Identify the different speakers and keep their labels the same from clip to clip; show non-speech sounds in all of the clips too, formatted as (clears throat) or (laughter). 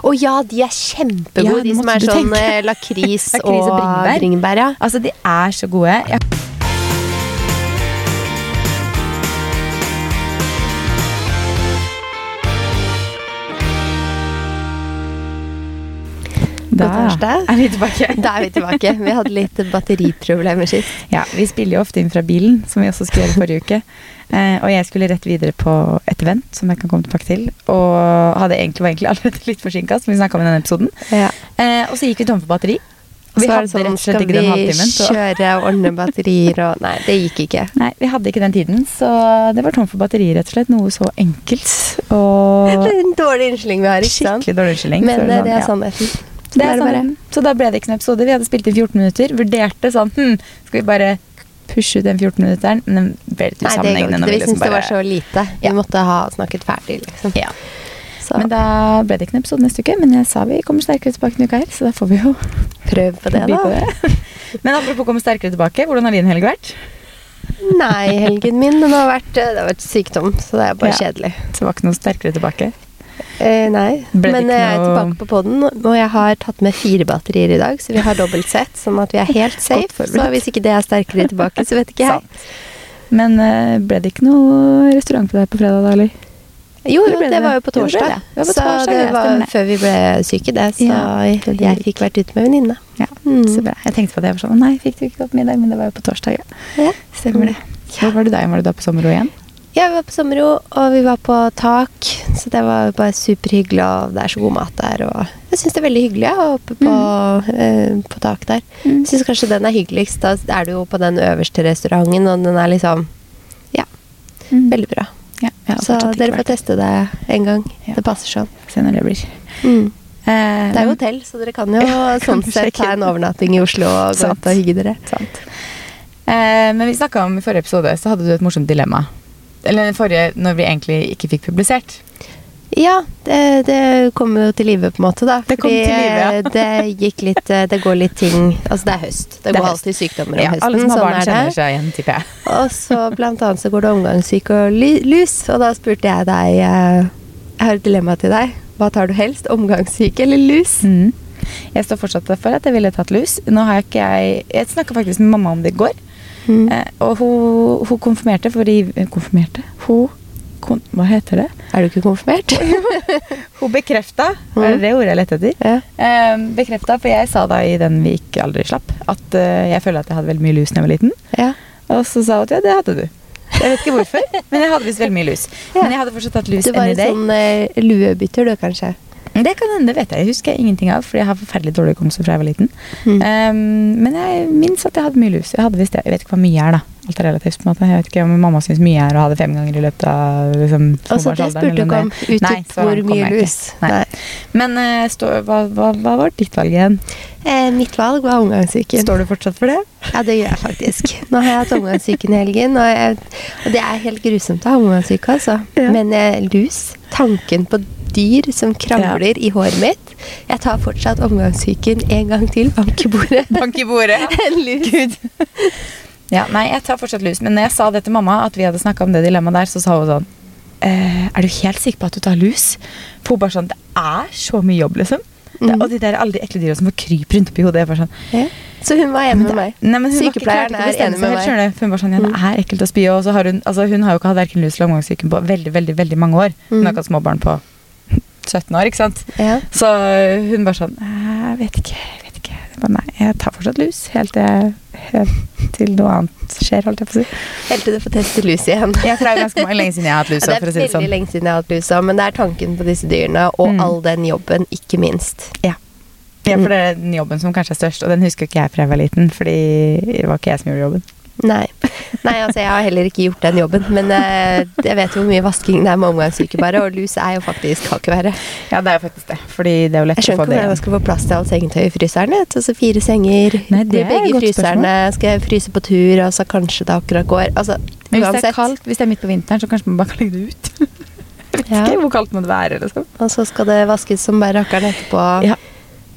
Speaker 1: Å ja, de er kjempegode,
Speaker 2: Ja,
Speaker 1: de som er sånn eh, (laughs) lakris og,
Speaker 2: og bringebær.
Speaker 1: bringebær. Ja.
Speaker 2: Altså, de er så gode. Jeg Da er vi tilbake. (laughs)
Speaker 1: Da er vi tilbake. Vi hadde litt batteriproblemer sist.
Speaker 2: Ja, Vi spiller jo ofte inn fra bilen, som vi også skulle gjøre forrige uke. Eh, og jeg skulle rett videre på et event som jeg kan komme tilbake til. Og hadde egentlig, var egentlig allerede litt forsinka, som vi snakka om i denne episoden.
Speaker 1: Ja.
Speaker 2: Eh, og så gikk vi tom for batteri. Og vi
Speaker 1: Så
Speaker 2: hadde
Speaker 1: det sånn,
Speaker 2: rett og slett ikke den
Speaker 1: vi
Speaker 2: Skal Så,
Speaker 1: kjøre og ordne batterier og Nei, det gikk ikke.
Speaker 2: nei, vi hadde ikke den tiden, så det var tom for batteri, rett og slett. Noe så enkelt. Og (laughs)
Speaker 1: Det er en dårlig unnskyldning vi har, ikke sant?
Speaker 2: skikkelig dårlig unnskyldning.
Speaker 1: Men
Speaker 2: så
Speaker 1: eh, det er
Speaker 2: ja.
Speaker 1: sannheten.
Speaker 2: Det er sånn. Så da ble det ikke noen episode. Vi hadde spilt i 14 minutter. Vurderte sånn hm, Skal vi bare pushe ut den 14-minutteren? Men den ble litt
Speaker 1: Nei, det
Speaker 2: usammenhengende.
Speaker 1: Vi
Speaker 2: liksom
Speaker 1: syntes det var så lite. Vi
Speaker 2: Ja.
Speaker 1: måtte ha snakket ferdig, liksom.
Speaker 2: Ja.
Speaker 1: Så
Speaker 2: Men da ble det ikke noen episode neste uke. Men jeg sa vi kommer sterkere tilbake en uke her, så da får vi jo
Speaker 1: prøve på det, (laughs)
Speaker 2: da. på det. (laughs) Men apropos komme sterkere tilbake, hvordan har din helg vært?
Speaker 1: Nei, helgen min den har vært, eh, det har vært sykdom, så det er bare
Speaker 2: Ja.
Speaker 1: kjedelig.
Speaker 2: Så det var ikke noe sterkere tilbake.
Speaker 1: Eh, nei,
Speaker 2: Ble
Speaker 1: men jeg er tilbake på poden, og jeg har tatt med fire batterier i dag, så vi har dobbelt sett, sånn at vi er helt (laughs) safe. Så hvis ikke det er sterkere tilbake, så vet ikke jeg.
Speaker 2: Sant. Men eh, ble det ikke noe restaurant på deg på fredag, da, eller?
Speaker 1: Jo, jo, det
Speaker 2: det-
Speaker 1: var jo på torsdag.
Speaker 2: det. Det var på
Speaker 1: så det var før vi ble syke, det. Så
Speaker 2: Ja,
Speaker 1: jeg, fikk vært ute med venninne.
Speaker 2: Ja,
Speaker 1: Mm.
Speaker 2: så bra. Jeg tenkte på det. Jeg var sånn, Nei, fikk du ikke opp middag? Men det var jo på torsdag. Ja.
Speaker 1: Ja.
Speaker 2: Stemmer det. Hvor var du der? Var du da på sommerro igjen?
Speaker 1: Ja, vi var på sommerro, og vi var på tak, så det var bare superhyggelig, og det er så god mat der, og jeg syns det er veldig hyggelig ja, oppe på, eh, på tak der.
Speaker 2: Mm.
Speaker 1: Syns kanskje den er hyggeligst. Da er du jo på den øverste restauranten, og den er liksom Ja,
Speaker 2: Mm.
Speaker 1: veldig bra.
Speaker 2: Ja,
Speaker 1: Så dere får teste det en gang.
Speaker 2: Ja.
Speaker 1: Det passer sånn.
Speaker 2: Se når det blir.
Speaker 1: Mm.
Speaker 2: Eh,
Speaker 1: Det er jo hotell, så dere kan jo (laughs)
Speaker 2: Ja,
Speaker 1: sånn sett ta en overnatting i Oslo og gå ut og hygge dere.
Speaker 2: Sant. Eh, men vi snakka om i forrige episode, så hadde du et morsomt dilemma. Eller den forrige, når vi egentlig ikke fikk publisert.
Speaker 1: Ja, det, det kom jo til live, på en måte, da.
Speaker 2: Det kom til live, ja.
Speaker 1: eh, det gikk litt eh, Det går litt ting Altså, det er høst. Det,
Speaker 2: Det
Speaker 1: går
Speaker 2: høst.
Speaker 1: alltid sykdommer om
Speaker 2: Ja,
Speaker 1: høsten.
Speaker 2: alle som har
Speaker 1: sånn
Speaker 2: barn,
Speaker 1: er
Speaker 2: kjenner seg igjen, tipper jeg.
Speaker 1: Og så blant annet så går det omgangssyke og lus. Og da spurte jeg deg eh, Jeg har et dilemma til deg. Hva tar du helst? Omgangssyke eller lus?
Speaker 2: Mm. Jeg står fortsatt for at jeg ville tatt lus. Nå har jeg ikke jeg Jeg snakka faktisk med mamma om det i går.
Speaker 1: Mm.
Speaker 2: Eh, og hun, hun konfirmerte fordi eh, Konfirmerte? Hun kon, Hva heter det?
Speaker 1: Er du ikke konfirmert? (laughs)
Speaker 2: Hun bekrefta,
Speaker 1: Mm.
Speaker 2: er det det ordet jeg lette etter?
Speaker 1: ja.
Speaker 2: Eh, bekrefta, for jeg sa da i den vi ikke aldri slapp, at eh, jeg føler at jeg hadde veldig mye lus da jeg var liten.
Speaker 1: ja.
Speaker 2: Og så sa hun at ja, det hadde du. Jeg vet ikke hvorfor, men jeg hadde visst veldig mye lus.
Speaker 1: Ja.
Speaker 2: Men jeg hadde fortsatt hatt lus
Speaker 1: Du var en sånn eh, luebytter, du, kanskje?
Speaker 2: Det kan hende, det vet jeg. Jeg husker ingenting av, fordi jeg har forferdelig dårlig hukommelse fra jeg var liten.
Speaker 1: Mm.
Speaker 2: Um, men jeg minnes at jeg hadde mye lus. Jeg hadde visst det. Jeg vet ikke hva mye er, da. Alt er relativt. på en måte. Jeg vet ikke om mamma syns mye er å ha det fem ganger i løpet av liksom,
Speaker 1: Altså, det spurte du ikke om. Utdyp hvor mye lus.
Speaker 2: Nei. Men uh, stå, hva, hva, hva var ditt valg igjen?
Speaker 1: Eh, mitt valg var omgangssyken.
Speaker 2: Står du fortsatt for det?
Speaker 1: Ja, det gjør jeg faktisk. Nå har jeg hatt omgangssyken i helgen, og, jeg, og det er helt grusomt å ha omgangssyke, altså.
Speaker 2: Ja.
Speaker 1: Men uh, lus, tanken på dyr som krangler i håret mitt Jeg tar fortsatt omgangssyken en gang til. Bank i bordet. (laughs)
Speaker 2: Bank i bordet. (laughs)
Speaker 1: En lus.
Speaker 2: Gud. (laughs) Ja, nei, jeg tar fortsatt lus. Men når jeg sa det til mamma, at vi hadde snakka om det dilemmaet der, så sa hun sånn eh, Er du helt sikker på at du tar lus? For hun bare sånn Det er så mye jobb, liksom. Det,
Speaker 1: Mhm.
Speaker 2: og de der alle de ekle dyra som får kryp rundt oppi hodet. Bare sånn,
Speaker 1: Ja. Så hun var enig med meg.
Speaker 2: Nei, men hun var ikke
Speaker 1: Sykepleieren
Speaker 2: klart til
Speaker 1: er enig med
Speaker 2: helt,
Speaker 1: meg.
Speaker 2: Hun var sånn, ja, det
Speaker 1: Mm.
Speaker 2: er ekkelt å spy. Og så har hun, altså, hun har jo ikke hatt verken lus eller omgangssyken på veldig, veldig, veldig mange år. Hun
Speaker 1: Mm.
Speaker 2: har ikke hatt småbarn på 17 år, ikke sant.
Speaker 1: Ja.
Speaker 2: Så hun bare sånn Jeg vet ikke, jeg vet ikke. Jeg bare, nei, jeg tar fortsatt lus. Helt til, helt til noe annet skjer, holdt jeg på å si.
Speaker 1: Helt til du får teste lus igjen.
Speaker 2: jeg tror det er ganske lenge siden jeg har hatt lus.
Speaker 1: Ja,
Speaker 2: for å
Speaker 1: det
Speaker 2: si det sånn.
Speaker 1: veldig lenge siden jeg har hatt lusa, men det er tanken på disse dyrene og
Speaker 2: Mm.
Speaker 1: all den jobben, ikke minst.
Speaker 2: Ja, for det er den jobben som kanskje er størst, og den husker ikke jeg fra jeg var liten, fordi det var ikke jeg som gjorde jobben.
Speaker 1: Nei. Nei, altså jeg har heller ikke gjort den jobben, men eh, jeg vet jo hvor mye vasking det er med omgangssyke bare, og lus er jo faktisk kakeværet.
Speaker 2: Ja, det er jo faktisk det, fordi det er jo lett
Speaker 1: Jeg
Speaker 2: å
Speaker 1: skjønner
Speaker 2: få
Speaker 1: ikke
Speaker 2: det
Speaker 1: hvordan jeg
Speaker 2: igjen.
Speaker 1: skal få plass til alt sengetøy i fryseren. Altså fire senger,
Speaker 2: Nei, det er
Speaker 1: begge fryserne, skal jeg fryse på tur, altså kanskje det akkurat går. Altså,
Speaker 2: Men hvis det er kaldt, hvis det er midt på vinteren, så kanskje man bare kan legge det ut. (laughs) Jeg vet
Speaker 1: Ja.
Speaker 2: ikke hvor kaldt må det være, liksom.
Speaker 1: Og så skal det vaskes som bare rakkeren etterpå.
Speaker 2: Ja.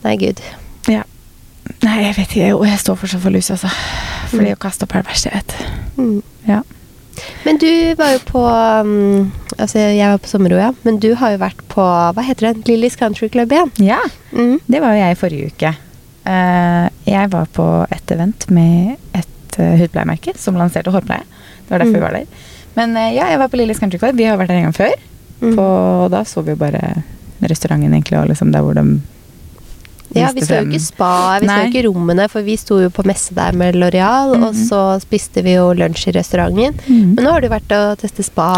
Speaker 1: Nei, gud.
Speaker 2: Ja. Nei, jeg vet ikke, og jeg står fortsatt for lus, altså. Fordi å kaste opp er det vet.
Speaker 1: Mm.
Speaker 2: Ja.
Speaker 1: Men du var jo på um, Altså, jeg var på sommerro, ja. Men du har jo vært på Hva heter det? Lillys Country Club igjen.
Speaker 2: Ja,
Speaker 1: Mm.
Speaker 2: det var jo jeg i forrige uke. Uh, jeg var på et event med et uh, hudpleiemerke som lanserte hårpleie. Det var derfor
Speaker 1: Mm.
Speaker 2: vi var der. Men uh, ja, jeg var på Lillys Country Club. Vi har vært der en gang før.
Speaker 1: Mm.
Speaker 2: På, og da så vi jo bare restauranten egentlig, og liksom der hvor de
Speaker 1: Ja, vi så jo ikke spa, vi så jo ikke rommene, for vi sto jo på messe der med Loreal, og
Speaker 2: Mhm.
Speaker 1: så spiste vi jo lunsj i restauranten.
Speaker 2: Mhm.
Speaker 1: Men nå har du vært og testet spa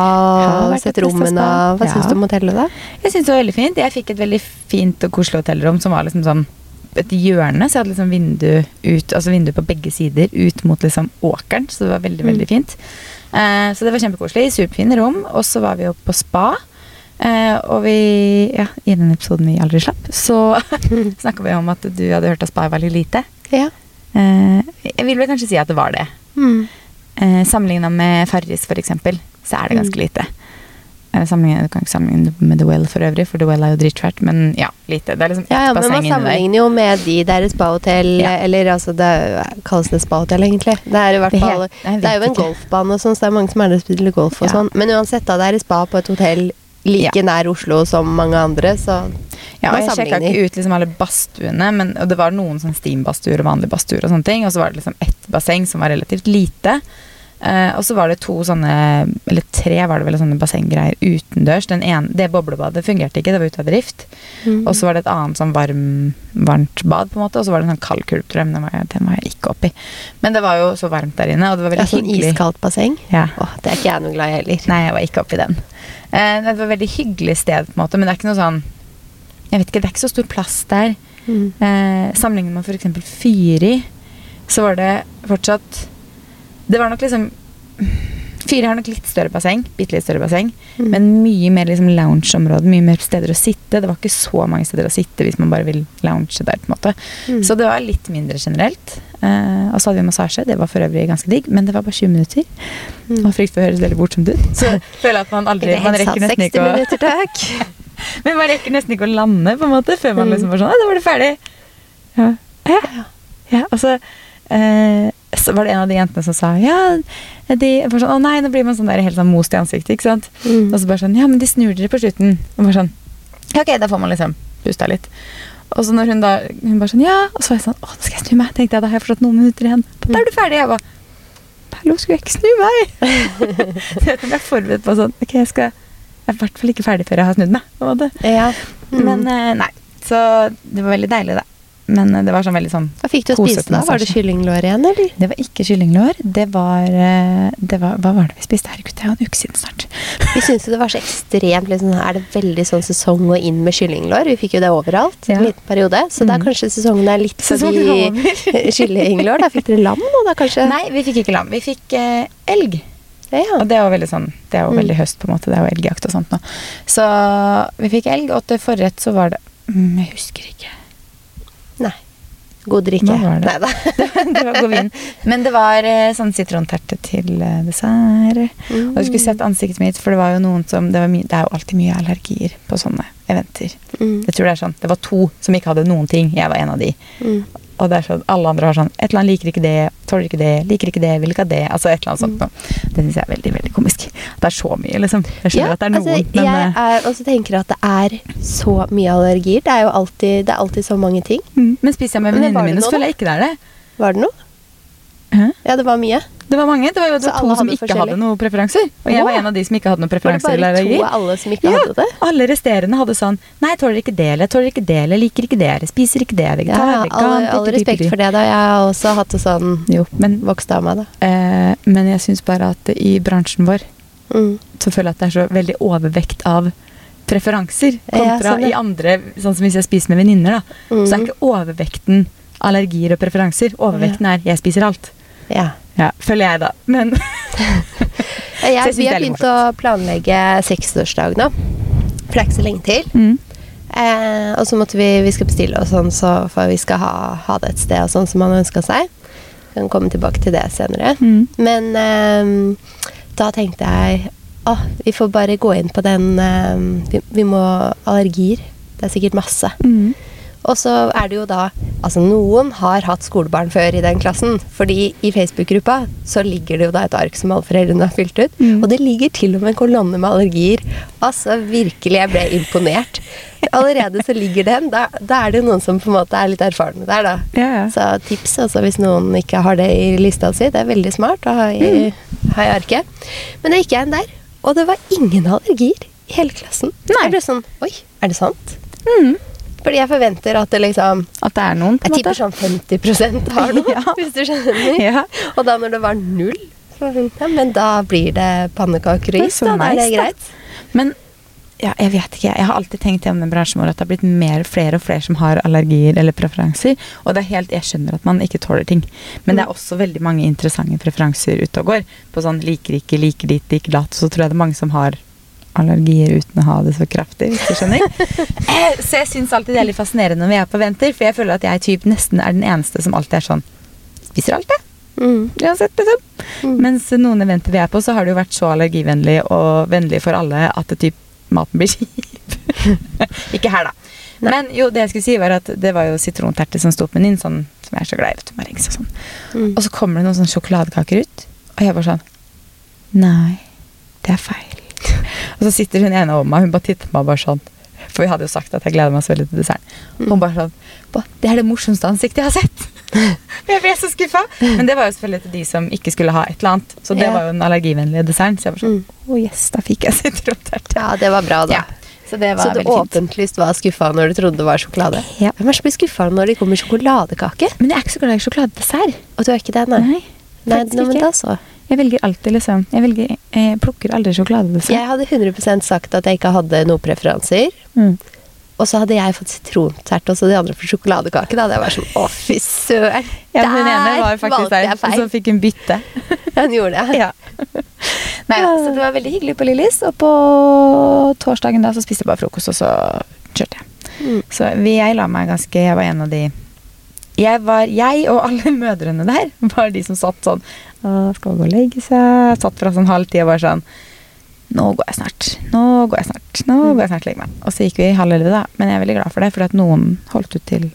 Speaker 1: og sett rommene. Hva
Speaker 2: Ja.
Speaker 1: syns du om hotellet, da?
Speaker 2: Jeg syns det var veldig fint. Jeg fikk et veldig fint og koselig hotellrom som var liksom sånn et hjørne, så jeg hadde liksom vindu ut, altså vindu på begge sider ut mot liksom åkeren, så det var veldig,
Speaker 1: Mm.
Speaker 2: veldig fint. Eh, så det var kjempekoselig. Superfine rom. Og så var vi jo på spa. Eh, og vi, ja, i den episoden vi aldri slapp, så (laughs) snakka vi om at du hadde hørt at spa veldig lite.
Speaker 1: Ja.
Speaker 2: Eh, jeg vil vel kanskje si at det var det.
Speaker 1: Mm.
Speaker 2: Eh, Sammenligna med Farris, for eksempel, så er det ganske
Speaker 1: Mm.
Speaker 2: lite. Sammenlignet- Du kan ikke sammenligne med The Well for øvrig, for The Well er jo dritfælt, men ja, lite. Det er liksom ett
Speaker 1: Ja, ja, men man
Speaker 2: basseng inni der.
Speaker 1: sammenligner jo med de der spahotell,
Speaker 2: Ja.
Speaker 1: eller altså det kalles det spahotell egentlig. Det er i hvert fall
Speaker 2: Det,
Speaker 1: Det er jo en golfbane og sånn, så det er mange som er der og spiller golf og
Speaker 2: Ja.
Speaker 1: sånn. Men uansett, da, det er i spa på et hotell like
Speaker 2: Ja.
Speaker 1: nær Oslo som mange andre, så
Speaker 2: Ja, og jeg sjekka ikke ut liksom alle badstuene, men og det var noen sånn steambadstuer og vanlige badstuer og sånne ting. Og så var det liksom ett basseng som var relativt lite. Uh, og så var det to sånne, eller tre var det vel sånne bassenggreier utendørs. Den ene, det boblebadet fungerte ikke, det var ute av drift.
Speaker 1: Mm.
Speaker 2: Og så var det et annet sånn varm, varmt bad, på en måte. Og så var det en sånn kald kulp, tror jeg, men den var, den var jeg ikke oppi. Men det var jo så varmt der inne, og det var
Speaker 1: ja, sånn
Speaker 2: hyggelig.
Speaker 1: iskaldt basseng.
Speaker 2: Ja.
Speaker 1: Åh, det er ikke jeg noe glad i heller.
Speaker 2: Nei, jeg var ikke oppi den. Eh, det var et veldig hyggelig sted, på en måte, men det er ikke noe sånn Jeg vet ikke, det er ikke så stor plass der.
Speaker 1: Mm.
Speaker 2: Eh, sammenlignet med f.eks. Fyri, så var det fortsatt Det var nok liksom Fyri har nok litt større basseng, bitte litt større basseng,
Speaker 1: Mm.
Speaker 2: men mye mer liksom loungeområde, mye mer steder å sitte. Det var ikke så mange steder å sitte hvis man bare vil lounge der, på en måte.
Speaker 1: Mm.
Speaker 2: Så det var litt mindre generelt. Eh, og så hadde vi massasje, det var for øvrig ganske digg, men det var bare 20 minutter.
Speaker 1: Mm.
Speaker 2: Og frykt for å høres veldig bortsomt ut. Så (laughs) jeg føler at man aldri Man rekker nesten ikke å
Speaker 1: minutter, takk. (laughs)
Speaker 2: Men man rekker nesten ikke å lande, på en måte, før man
Speaker 1: Mm.
Speaker 2: liksom var sånn Ja, da var det ferdig. Ja. Ja. ja og så, eh, så var det en av de jentene som sa ja, de var sånn, Å nei, nå blir man sånn der helt sånn most i ansiktet, ikke sant.
Speaker 1: Mm.
Speaker 2: Og så bare sånn Ja, men de snur dere på slutten. Og bare sånn Ja, ok, da får man liksom pusta litt. Og så når hun da Hun bare sånn Ja. Og så var jeg sånn Å, nå skal jeg snu meg. Tenkte jeg, da har jeg fortsatt noen minutter igjen. Da er du ferdig. Jeg bare Hallo, skulle jeg ikke snu meg? (laughs) så jeg ble forberedt på sånn Ok, jeg skal Jeg er i hvert fall ikke ferdig før jeg har snudd meg.
Speaker 1: Ja. Mm.
Speaker 2: Men eh, nei. Så det var veldig deilig, da. Men eh, det var sånn veldig sånn
Speaker 1: Hva fikk du å spise da? Var det kyllinglår igjen, eller?
Speaker 2: Det var ikke kyllinglår. Det var, eh, det var Hva var det vi spiste? Herregud, det er jo en uke siden snart.
Speaker 1: Vi syntes det var så ekstremt liksom, Er det veldig sånn sesong å inn med kyllinglår? Vi fikk jo det overalt
Speaker 2: Ja.
Speaker 1: en liten periode. Så da
Speaker 2: Mm.
Speaker 1: kanskje sesongen er litt forbi (laughs) kyllinglår. Da fikk dere lam nå, da kanskje?
Speaker 2: Nei, vi fikk ikke lam. Vi fikk eh, elg.
Speaker 1: Ja.
Speaker 2: Og det er jo veldig sånn Det er jo
Speaker 1: Mm.
Speaker 2: veldig høst, på en måte. Det er jo elgjakt og sånt nå. Så vi fikk elg, og til forrett så var det mm, Jeg husker ikke.
Speaker 1: God drikke.
Speaker 2: Hva (laughs) var det?
Speaker 1: Nei da.
Speaker 2: det var god vin. Men det var eh, sånn sitronterte til dessert. dessert. Og du skulle sett ansiktet mitt, for det var jo noen som Det, var my det er jo alltid mye allergier på sånne eventer.
Speaker 1: Mm.
Speaker 2: Jeg tror Det er sånn Det var to som ikke hadde noen ting. Jeg var en av de.
Speaker 1: Mm.
Speaker 2: Og det er sånn, alle andre har sånn Et eller annet liker ikke det, tåler ikke det, liker ikke det, vil ikke ha det. Altså et eller annet sånt noe. Det syns jeg er veldig veldig komisk. Det er så mye, liksom. Jeg skjønner at det er noen,
Speaker 1: altså,
Speaker 2: men
Speaker 1: jeg
Speaker 2: eh,
Speaker 1: er også tenker at det er så mye allergier. Det er jo alltid, det er alltid så mange ting.
Speaker 2: mm, Men spiser jeg med venninnene mine, så føler jeg ikke det er det.
Speaker 1: Var det noe?
Speaker 2: Hæ?
Speaker 1: Ja, det var mye.
Speaker 2: Det var mange. Det var jo det to som ikke hadde noen preferanser. Og jeg var en av de som ikke hadde noen
Speaker 1: Var det
Speaker 2: preferanser
Speaker 1: bare to av alle som ikke
Speaker 2: Ja,
Speaker 1: hadde det?
Speaker 2: alle resterende hadde sånn Nei, jeg tåler ikke det, jeg tåler ikke det, jeg liker ikke det, jeg spiser ikke det, jeg er
Speaker 1: Ja,
Speaker 2: vegetar,
Speaker 1: all, all respekt for det, da. Jeg har også hatt det sånn
Speaker 2: Jo, men,
Speaker 1: vokst av meg, da.
Speaker 2: eh, men jeg syns bare at i bransjen vår
Speaker 1: Mm.
Speaker 2: så føler jeg at det er så veldig overvekt av preferanser.
Speaker 1: Ja,
Speaker 2: Kontra
Speaker 1: sånn, ja.
Speaker 2: i andre, sånn som hvis jeg spiser med venninner, da. Så er
Speaker 1: Mm.
Speaker 2: ikke overvekten allergier og preferanser. Overvekten er 'jeg spiser alt'.
Speaker 1: Ja.
Speaker 2: Ja, føler jeg, da. Men (laughs)
Speaker 1: Jeg, vi har begynt å planlegge seksårsdag nå. For det er ikke så lenge til.
Speaker 2: mm.
Speaker 1: Eh, og så måtte vi, vi skal bestille og sånn, så for vi skal ha, ha det et sted og sånn som man ønska seg. Vi Kan komme tilbake til det senere.
Speaker 2: Mm.
Speaker 1: Men eh, da tenkte jeg Å, vi får bare gå inn på den eh, vi, vi må Allergier. Det er sikkert masse.
Speaker 2: Mm.
Speaker 1: Og så er det jo da Altså, noen har hatt skolebarn før i den klassen. Fordi i Facebook-gruppa så ligger det jo da et ark som alle foreldrene har fylt ut.
Speaker 2: Mm.
Speaker 1: Og det ligger til og med en kolonne med allergier. Altså, virkelig, jeg ble imponert. Allerede så ligger den. Da, da er det jo noen som på en måte er litt erfarne der, da.
Speaker 2: Ja, ja.
Speaker 1: Så tips altså hvis noen ikke har det i lista si. Det er veldig smart å ha i,
Speaker 2: Mm.
Speaker 1: ha i arket. Men det gikk jeg inn der, og det var ingen allergier i hele klassen.
Speaker 2: Nei.
Speaker 1: Jeg ble sånn Oi, er det sant?
Speaker 2: Mm.
Speaker 1: Fordi jeg forventer at det liksom
Speaker 2: At det er noen, på
Speaker 1: Jeg
Speaker 2: en
Speaker 1: tipper sånn 50% har noe, (laughs)
Speaker 2: Ja. (laughs)
Speaker 1: hvis du skjønner.
Speaker 2: Ja.
Speaker 1: Og da når det var null, så ja, men da blir det pannekaker og is, da. Da er det greit.
Speaker 2: Men ja, jeg vet ikke. Jeg har alltid tenkt gjennom den bransjen vår at det har blitt mer, flere og flere som har allergier eller preferanser. Og det er helt, jeg skjønner at man ikke tåler ting. Men det er også veldig mange interessante preferanser ute og går. På sånn liker ikke, liker ditt, liker datt. Så tror jeg det er mange som har allergier uten å ha det så kraftig, hvis du skjønner. Eh, (laughs) så jeg syns alltid det er litt fascinerende når vi er på venter, for jeg føler at jeg typ nesten er den eneste som alltid er sånn Spiser alt, jeg.
Speaker 1: Mm.
Speaker 2: Uansett, liksom.
Speaker 1: Mm.
Speaker 2: Mens noen eventer vi er på, så har det jo vært så allergivennlig og vennlig for alle at det typ maten blir kjip. (laughs) Ikke her, da.
Speaker 1: Nei.
Speaker 2: Men jo, det jeg skulle si, var at det var jo sitronterter som sto på menyen, sånn som jeg er så glad i. vet du, og sånn.
Speaker 1: Mm.
Speaker 2: Og så kommer det noen sånne sjokoladekaker ut, og jeg bare sånn Nei, det er feil. (laughs) og så sitter hun ene over meg, hun bare titter på meg bare sånn For vi hadde jo sagt at jeg gleder meg så veldig til desserten. Og hun bare sånn Det er det morsomste ansiktet jeg har sett! (laughs) jeg ble så skuffa! Men det var jo selvfølgelig til de som ikke skulle ha et eller annet. Så det
Speaker 1: Ja.
Speaker 2: var jo den allergivennlige desserten. Så jeg var sånn
Speaker 1: Mm.
Speaker 2: Å yes, da fikk jeg sitronterte.
Speaker 1: Ja, det var bra, da.
Speaker 2: Ja, så det var
Speaker 1: Så du åpenlyst var skuffa når du trodde det var sjokolade?
Speaker 2: Ja.
Speaker 1: Hvem er det som blir skuffa når det kommer sjokoladekake?
Speaker 2: Men jeg er ikke så glad i sjokoladedessert.
Speaker 1: Og du er ikke det, nei?
Speaker 2: Nei,
Speaker 1: Nei, nei, men da så.
Speaker 2: Jeg velger alltid liksom Jeg, velger, jeg plukker aldri sjokoladedessert.
Speaker 1: Jeg hadde 100% sagt at jeg ikke hadde noen preferanser.
Speaker 2: Mm.
Speaker 1: Og så hadde jeg fått sitrontert, og så de andre for sjokoladekake. Da hadde jeg vært sånn Å, fy søren!
Speaker 2: Ja, men hun ene
Speaker 1: Der
Speaker 2: var faktisk der, og så fikk hun bytte. (laughs)
Speaker 1: Hun gjorde det.
Speaker 2: ja. (laughs) Nei,
Speaker 1: Ja.
Speaker 2: så det var veldig hyggelig på Lillis, og på torsdagen da så spiste jeg bare frokost, og så kjørte jeg.
Speaker 1: Mm.
Speaker 2: Så jeg la meg ganske Jeg var en av de jeg, var, jeg og alle mødrene der var de som satt sånn Skal Skal gå og legge seg. Satt fra sånn halv ti og var sånn Nå går jeg snart. Nå går jeg snart. Nå går jeg snart og legger meg. Og så gikk vi halv elleve, da. Men jeg er veldig glad for det, for at noen holdt ut til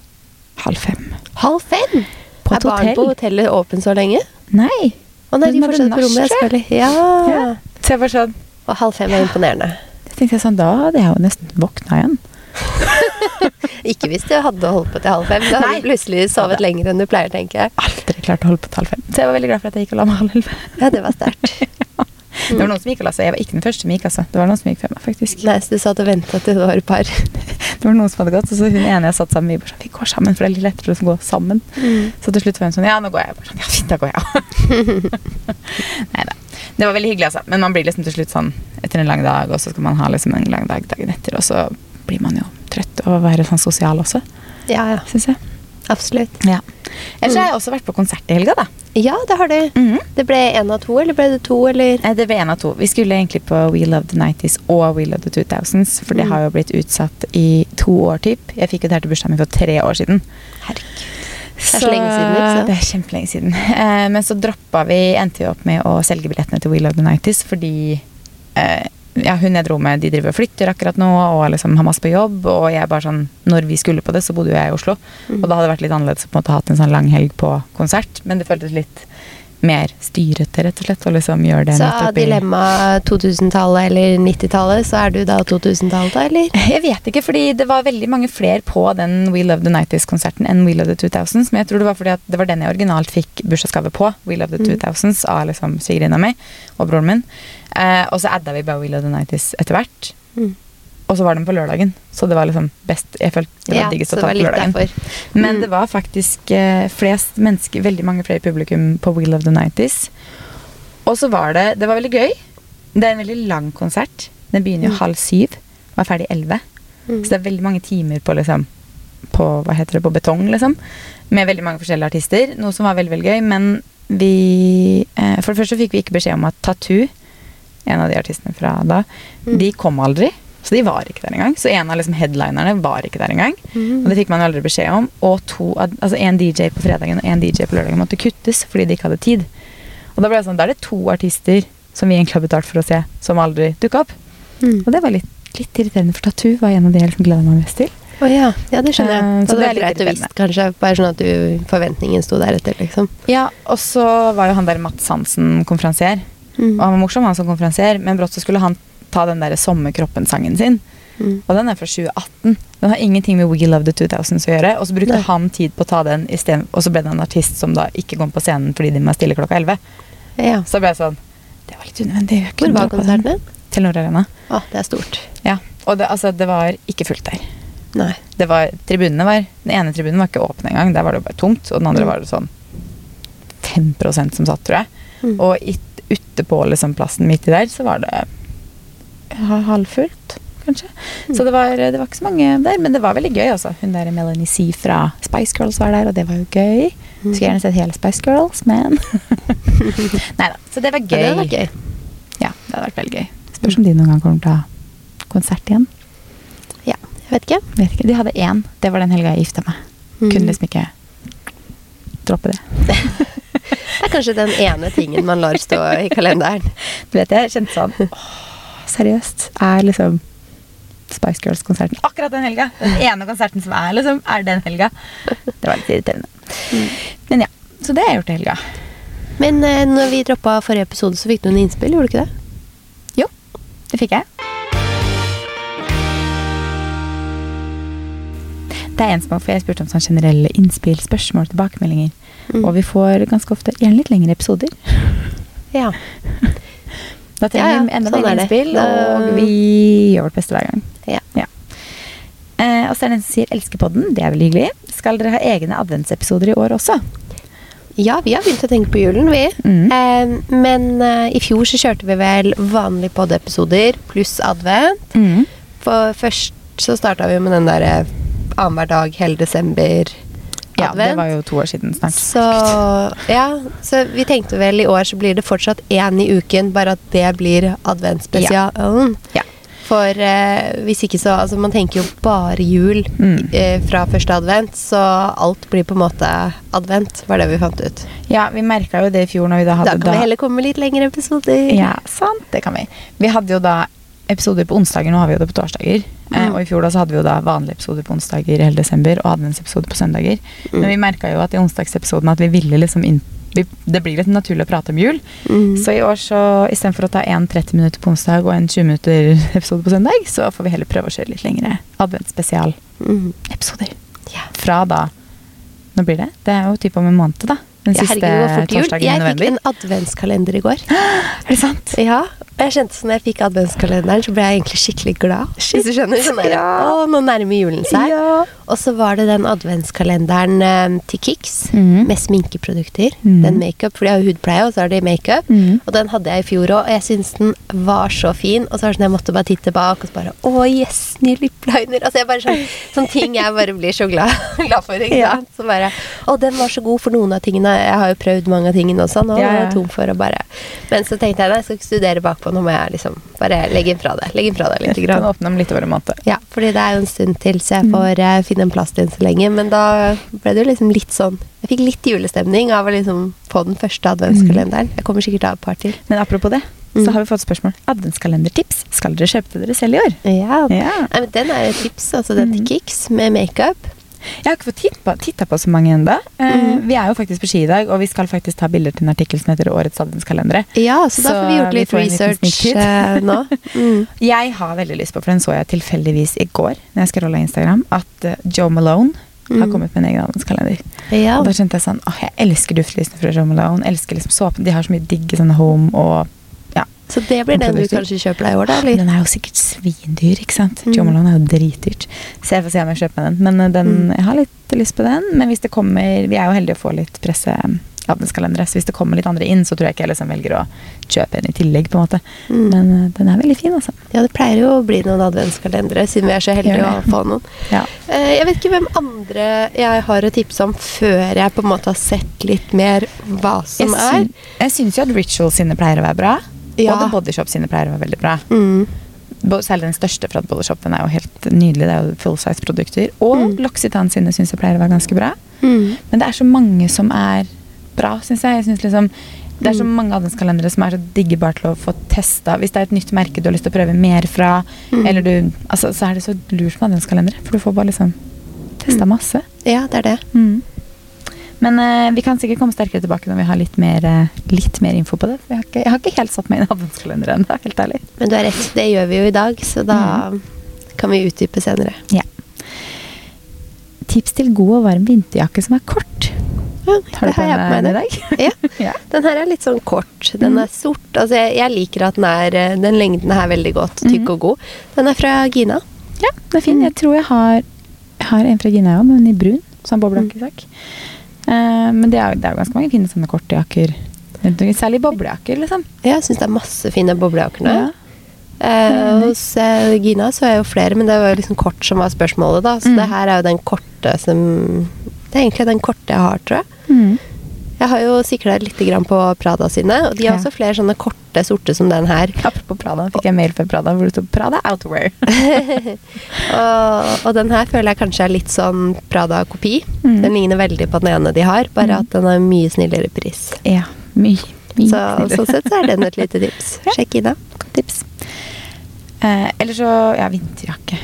Speaker 2: halv fem.
Speaker 1: Halv fem?
Speaker 2: På
Speaker 1: er barn
Speaker 2: hotell.
Speaker 1: på hotellet åpen så lenge?
Speaker 2: Nei.
Speaker 1: Å nei, de fortsatt på rommet,
Speaker 2: jeg?
Speaker 1: Ja.
Speaker 2: Ja. Så jeg var sånn
Speaker 1: Og halv fem er imponerende.
Speaker 2: Jeg tenkte jeg sånn, Da hadde jeg jo nesten våkna igjen. (laughs)
Speaker 1: Ikke hvis du hadde holdt på til halv fem. Da hadde du plutselig sovet lenger enn du pleier, tenker jeg.
Speaker 2: Aldri klart å holde på til halv fem. Så jeg var veldig glad for at jeg gikk og la meg halv elleve.
Speaker 1: Ja, det var sterkt. (laughs)
Speaker 2: Det var noen som gikk og la seg. Jeg var ikke den første som gikk, altså. Det var noen som gikk før meg, faktisk.
Speaker 1: Nei, så du satt og venta til det var par. (laughs)
Speaker 2: Det var noen som hadde gått, og så hun ene jeg satt sammen med, bare sånn, vi går sammen, for det er litt lettere å gå sammen. Så til slutt var hun sånn, ja, nå går jeg. Bare sånn, ja, fint, da går jeg. Nei da. Det var veldig hyggelig, altså. Men man blir liksom til slutt sånn etter en lang dag, og så skal man ha liksom en lang dag dagen etter, og så blir man jo trøtt å være sånn sosial også,
Speaker 1: Ja, ja.
Speaker 2: syns jeg.
Speaker 1: Absolutt.
Speaker 2: Ja. Ellers har jeg også vært på konsert i helga, da.
Speaker 1: Ja, det har du.
Speaker 2: Mhm.
Speaker 1: Det ble én av to, eller ble det to, eller?
Speaker 2: Nei, det ble en av to. Vi skulle egentlig på We Love the 90s og We Love the 2000s, for det
Speaker 1: Mm.
Speaker 2: har jo blitt utsatt i to år, typ. Jeg fikk jo det her til bursdagen min for tre år siden.
Speaker 1: Herregud. Det er så lenge siden, sant?
Speaker 2: Det er kjempelenge siden. Eh, men så droppa vi, endte vi opp med å selge billettene til We Love the 90s fordi eh, ja, hun jeg dro med, de driver og flytter akkurat nå og liksom har masse på jobb. Og jeg bare sånn, når vi skulle på det, så bodde jo jeg i Oslo.
Speaker 1: Mm.
Speaker 2: Og da hadde det vært litt annerledes å på en måte hatt en sånn lang helg på konsert. Men det føltes litt mer styrete, rett og slett. Og liksom gjør det
Speaker 1: Så av dilemma 2000-tallet eller 90-tallet, så er du da 2000-tallet, da, eller? (laughs)
Speaker 2: Jeg vet ikke, fordi det var veldig mange flere på den We Love the 90s-konserten enn We Love the 2000s. Men jeg tror det var fordi at det var den jeg originalt fikk bursdagsgave på. We Love the
Speaker 1: Mm.
Speaker 2: 2000s av liksom svigerinna mi og broren min. Eh, og så adda vi bare We Love the 90s etter hvert.
Speaker 1: Mm.
Speaker 2: Og så var den på lørdagen, så det var liksom best Jeg følte det var
Speaker 1: Ja,
Speaker 2: diggest å ta på lørdagen.
Speaker 1: derfor.
Speaker 2: Men
Speaker 1: Mm.
Speaker 2: det var faktisk eh, flest mennesker, veldig mange flere publikum på Wheel of the 90s. Og så var det Det var veldig gøy. Det er en veldig lang konsert. Den begynner jo
Speaker 1: Mm.
Speaker 2: halv syv og er ferdig elleve.
Speaker 1: Mm.
Speaker 2: Så det er veldig mange timer på liksom På hva heter det, på betong, liksom. Med veldig mange forskjellige artister. Noe som var veldig veldig gøy. Men vi eh, For det første fikk vi ikke beskjed om at Tattoo, en av de artistene fra da,
Speaker 1: Mm.
Speaker 2: de kom aldri. Så de var ikke der engang. Så en av liksom headlinerne var ikke der engang.
Speaker 1: Mm.
Speaker 2: Og det fikk man aldri beskjed om. Og to, altså en DJ på fredagen og en DJ på lørdagen måtte kuttes fordi de ikke hadde tid. Og da ble det sånn, da er det to artister som vi egentlig har betalt for å se, som aldri dukka opp.
Speaker 1: Mm.
Speaker 2: Og det var litt, litt irriterende, for Tattoo var en av de jeg liksom gleda meg mest til.
Speaker 1: Oh, ja. ja, det skjønner jeg.
Speaker 2: Eh, så
Speaker 1: det
Speaker 2: det er
Speaker 1: greit å visst, kanskje. Bare sånn at du, forventningen sto deretter, liksom.
Speaker 2: Ja, og så var jo han der Mats Hansen konferansier.
Speaker 1: Mm.
Speaker 2: Og han var morsom, han som konferansier, men brått så skulle han ta den der Sommerkroppen-sangen sin.
Speaker 1: Mm.
Speaker 2: Og den er fra 2018. Den har ingenting med We Love the 2000s å gjøre. Og så brukte
Speaker 1: Nei.
Speaker 2: han tid på å ta den, i stedet- og så ble det en artist som da ikke kom på scenen fordi de må stille klokka 11.
Speaker 1: Ja.
Speaker 2: Så ble jeg sånn Det var litt unødvendig.
Speaker 1: Hvor var konserten din?
Speaker 2: Telenor Arena.
Speaker 1: Ah, det er stort.
Speaker 2: Ja. Og det, altså, det var ikke fullt der.
Speaker 1: Nei.
Speaker 2: Det var, tribunene var, Den ene tribunen var ikke åpen engang. Der var det bare tomt. Og den andre
Speaker 1: Mm.
Speaker 2: var det sånn 5% som satt, tror jeg.
Speaker 1: Mm.
Speaker 2: Og it, ute på liksom, plassen midt i der så var det halvfullt, kanskje.
Speaker 1: Mm.
Speaker 2: Så det var, det var ikke så mange der, men det var veldig gøy. altså. Hun der Melanie C fra Spice Girls var der, og det var jo gøy.
Speaker 1: Mm.
Speaker 2: Skulle gjerne sett hele Spice Girls, men (laughs) Nei da. Så det var
Speaker 1: Ja,
Speaker 2: gøy.
Speaker 1: det var gøy.
Speaker 2: Ja, det hadde vært veldig gøy. Spørs om de noen gang kommer til å ha konsert igjen.
Speaker 1: Ja, jeg vet ikke.
Speaker 2: Vet ikke. De hadde én. Det var den helga jeg gifta meg.
Speaker 1: Mm.
Speaker 2: Kunne liksom ikke droppe det. (laughs)
Speaker 1: Det er kanskje den ene tingen man lar stå i kalenderen.
Speaker 2: Du vet, jeg kjente sånn åh, Seriøst? Er liksom Spice Girls-konserten akkurat den helga? Den ene konserten som er, liksom, er den helga. Det var litt irriterende. Men ja. Så det har jeg gjort i helga.
Speaker 1: Men eh, når vi droppa forrige episode, så fikk du en innspill, gjorde du ikke det?
Speaker 2: Jo, det fikk jeg. Det er en som har for jeg spurte om sånn generelle innspill, spørsmål, tilbakemeldinger.
Speaker 1: Mm.
Speaker 2: Og vi får ganske ofte gjerne litt lengre episoder.
Speaker 1: Ja.
Speaker 2: Da trenger
Speaker 1: Ja, ja,
Speaker 2: vi enda
Speaker 1: sånn
Speaker 2: mer
Speaker 1: er
Speaker 2: innspill, og vi gjør vårt beste hver gang.
Speaker 1: Ja.
Speaker 2: Eh, og så er det en som sier 'elsker podden'. Det er veldig hyggelig. Skal dere ha egne adventsepisoder i år også?
Speaker 1: ja, vi har begynt å tenke på julen, vi.
Speaker 2: Mm.
Speaker 1: Eh, men eh, i fjor så kjørte vi vel vanlige pod-episoder pluss advent.
Speaker 2: Mm.
Speaker 1: For først så starta vi med den derre annenhver dag hele desember.
Speaker 2: Ja, det var jo to år siden snart.
Speaker 1: Så ja, så vi tenkte vel i år så blir det fortsatt én i uken, bare at det blir adventsspesialen.
Speaker 2: Ja.
Speaker 1: For eh, hvis ikke så Altså, man tenker jo bare jul
Speaker 2: Mm.
Speaker 1: eh, fra første advent, så alt blir på en måte advent, var det vi fant ut.
Speaker 2: Ja, vi merka jo det i fjor når vi da hadde
Speaker 1: Da kan vi heller komme med litt lengre episoder.
Speaker 2: Ja, sant. Det kan vi. Vi hadde jo da episoder på onsdager, nå har vi jo det på torsdager. Eh,
Speaker 1: Mm.
Speaker 2: og i fjor da så hadde vi jo da vanlige episoder på onsdager i hele desember, og adventsepisoder på søndager.
Speaker 1: Mm.
Speaker 2: Men vi merka jo at i onsdagsepisoden at vi ville liksom inn vi, Det blir litt naturlig å prate om jul.
Speaker 1: Mm.
Speaker 2: Så i år så istedenfor å ta en 30 minutter på onsdag og en 20 minutter (laughs) episode på søndag, så får vi heller prøve å kjøre litt lengre adventsspesialepisoder.
Speaker 1: Mm. Yeah.
Speaker 2: Fra da Nå blir det? Det er jo typ om en måned, da. Den
Speaker 1: Ja,
Speaker 2: siste
Speaker 1: herregud,
Speaker 2: torsdagen i november.
Speaker 1: Jeg fikk en adventskalender i går. (gasps)
Speaker 2: Er det sant?
Speaker 1: Ja, jeg kjente sånn jeg fikk adventskalenderen, så ble jeg egentlig skikkelig glad. Hvis du skjønner? Sånn der,
Speaker 2: Ja.
Speaker 1: Å, nå nærmer julen seg.
Speaker 2: Ja.
Speaker 1: Og så var det den adventskalenderen um, til Kix
Speaker 2: mm.
Speaker 1: med sminkeprodukter.
Speaker 2: Mm.
Speaker 1: Den makeup, for de har jo hudpleie, og så har de makeup.
Speaker 2: Mm.
Speaker 1: Og den hadde jeg i fjor òg, og jeg syns den var så fin. Og så var det sånn jeg måtte bare titte bak, og så bare Å, yes, ny lippliner. Altså jeg bare sånn, sånne ting jeg bare blir så glad, (laughs) glad for. Ikke
Speaker 2: Ja.
Speaker 1: sant? Så bare Å, den var så god for noen av tingene. Jeg har jo prøvd mange av tingene også. Nå
Speaker 2: Ja,
Speaker 1: er
Speaker 2: ja.
Speaker 1: jeg tom for å bare Men så tenkte jeg nei, jeg skal ikke studere bakpå, nå må jeg liksom bare legge inn fra det. Legge inn fra det litt. Grann.
Speaker 2: åpne dem litt over en måned.
Speaker 1: Ja, fordi det er jo en stund til, så jeg
Speaker 2: Mm.
Speaker 1: får eh, finne en plass til den så lenge. Men da ble det jo liksom litt sånn Jeg fikk litt julestemning av å liksom få den første adventskalenderen. Jeg kommer sikkert av et par til.
Speaker 2: Men apropos det,
Speaker 1: Mm.
Speaker 2: så har vi fått spørsmål. Adventskalendertips. Skal dere kjøpe dere selv i år?
Speaker 1: Ja.
Speaker 2: Ja.
Speaker 1: Nei, men den er et tips, altså den til Kicks med makeup.
Speaker 2: Jeg har ikke fått på, titta på så mange ennå.
Speaker 1: Mm.
Speaker 2: Vi er jo faktisk på ski i dag, og vi skal faktisk ta bilder til en artikkel som heter Årets adventskalendere.
Speaker 1: Ja, så, da får vi gjort litt
Speaker 2: vi
Speaker 1: research eh, nå. (laughs) Mm.
Speaker 2: Jeg har veldig lyst på, for den så jeg tilfeldigvis i går når jeg scrolla Instagram, at eh, Joe Malone har
Speaker 1: Mm.
Speaker 2: kommet med en egen adventskalender.
Speaker 1: Ja.
Speaker 2: Og da skjønte jeg sånn åh, jeg elsker duftlysene fra Joe Malone. Elsker liksom såpen. De har så mye digge sånne home og.
Speaker 1: Så det blir den du kanskje kjøper deg i år, da? Eller?
Speaker 2: Den er jo sikkert svindyr, ikke sant?
Speaker 1: Mm.
Speaker 2: Malone er jo dritdyrt. Så jeg får se om jeg kjøper den. Men eh, den,
Speaker 1: Mm.
Speaker 2: jeg har litt lyst på den. Men hvis det kommer Vi er jo heldige å få litt presse adventskalendere, så hvis det kommer litt andre inn, så tror jeg ikke jeg liksom velger å kjøpe en i tillegg, på en måte.
Speaker 1: Mm.
Speaker 2: Men eh, den er veldig fin, altså.
Speaker 1: Ja, det pleier jo å bli noen adventskalendere, siden vi er så heldige å få noen.
Speaker 2: Ja.
Speaker 1: Eh, Jeg vet ikke hvem andre jeg har å tipse om før jeg på en måte har sett litt mer hva som
Speaker 2: jeg,
Speaker 1: er.
Speaker 2: jeg syns jo at Ritual sine pleier å være bra.
Speaker 1: Ja.
Speaker 2: Og Bodyshop Body Shop sine pleier å være veldig bra.
Speaker 1: Mm.
Speaker 2: Særlig den største fra The Body Shop. Den er jo helt nydelig. Det er jo full size-produkter. Og
Speaker 1: Mm.
Speaker 2: L'Occitane sine syns jeg pleier å være ganske bra.
Speaker 1: Mm.
Speaker 2: Men det er så mange som er bra, syns jeg. Jeg synes liksom Det er så mange adventskalendere som er så digge bare til å få testa. Hvis det er et nytt merke du har lyst til å prøve mer fra,
Speaker 1: Mm.
Speaker 2: eller du, altså, så er det så lurt med adventskalendere. For du får bare liksom testa
Speaker 1: Mm.
Speaker 2: masse.
Speaker 1: Ja, det er det.
Speaker 2: Men uh, vi kan sikkert komme sterkere tilbake når vi har litt mer, uh, litt mer info på det. Jeg har, ikke, jeg har ikke helt satt meg inn i adventskalenderen ennå, helt ærlig.
Speaker 1: Men du har rett, det gjør vi jo i dag, så da kan vi utdype senere.
Speaker 2: Ja. Tips til god og varm vinterjakke som er kort.
Speaker 1: Ja,
Speaker 2: Har du på
Speaker 1: jeg
Speaker 2: på
Speaker 1: meg
Speaker 2: i dag? (laughs)
Speaker 1: Ja.
Speaker 2: ja.
Speaker 1: Den her er litt sånn kort. Den
Speaker 2: Mm.
Speaker 1: er sort. Altså, jeg, jeg liker at den er eh, Den lengden er veldig godt. Tykk
Speaker 2: Mhm.
Speaker 1: og god. Den er fra Gina.
Speaker 2: Ja, den er fin. Jeg tror jeg har, jeg har en fra Gina òg, men i brun. Sånn boblejakkesak. Eh, men det er, det er jo ganske mange fine sånne korte jakker. Særlig boblejakker, liksom.
Speaker 1: Jeg syns det er masse fine boblejakker nå.
Speaker 2: Ja.
Speaker 1: Eh, hos eh, Gina så er jo flere, men det var jo liksom kort som var spørsmålet, da. Så
Speaker 2: Mm.
Speaker 1: det her er jo den korte som Det er egentlig den korte jeg har, tror jeg.
Speaker 2: Mm.
Speaker 1: Jeg har jo sikla litt på Prada sine, og de har
Speaker 2: Ja.
Speaker 1: også flere sånne korte, sorte som den her.
Speaker 2: Apropos Prada, fikk jeg mail fra Prada hvor det sto 'Prada Outwear'. (laughs)
Speaker 1: og, og den her føler jeg kanskje er litt sånn Prada-kopi.
Speaker 2: Mm.
Speaker 1: Den ligner veldig på den ene de har, bare
Speaker 2: Mm.
Speaker 1: at den har mye snillere pris.
Speaker 2: Ja, mye. mye
Speaker 1: Så
Speaker 2: snillere.
Speaker 1: sånn sett så er den et lite tips. (laughs)
Speaker 2: Ja.
Speaker 1: Sjekk da.
Speaker 2: tips. Eh, eller så ja, vinterjakke.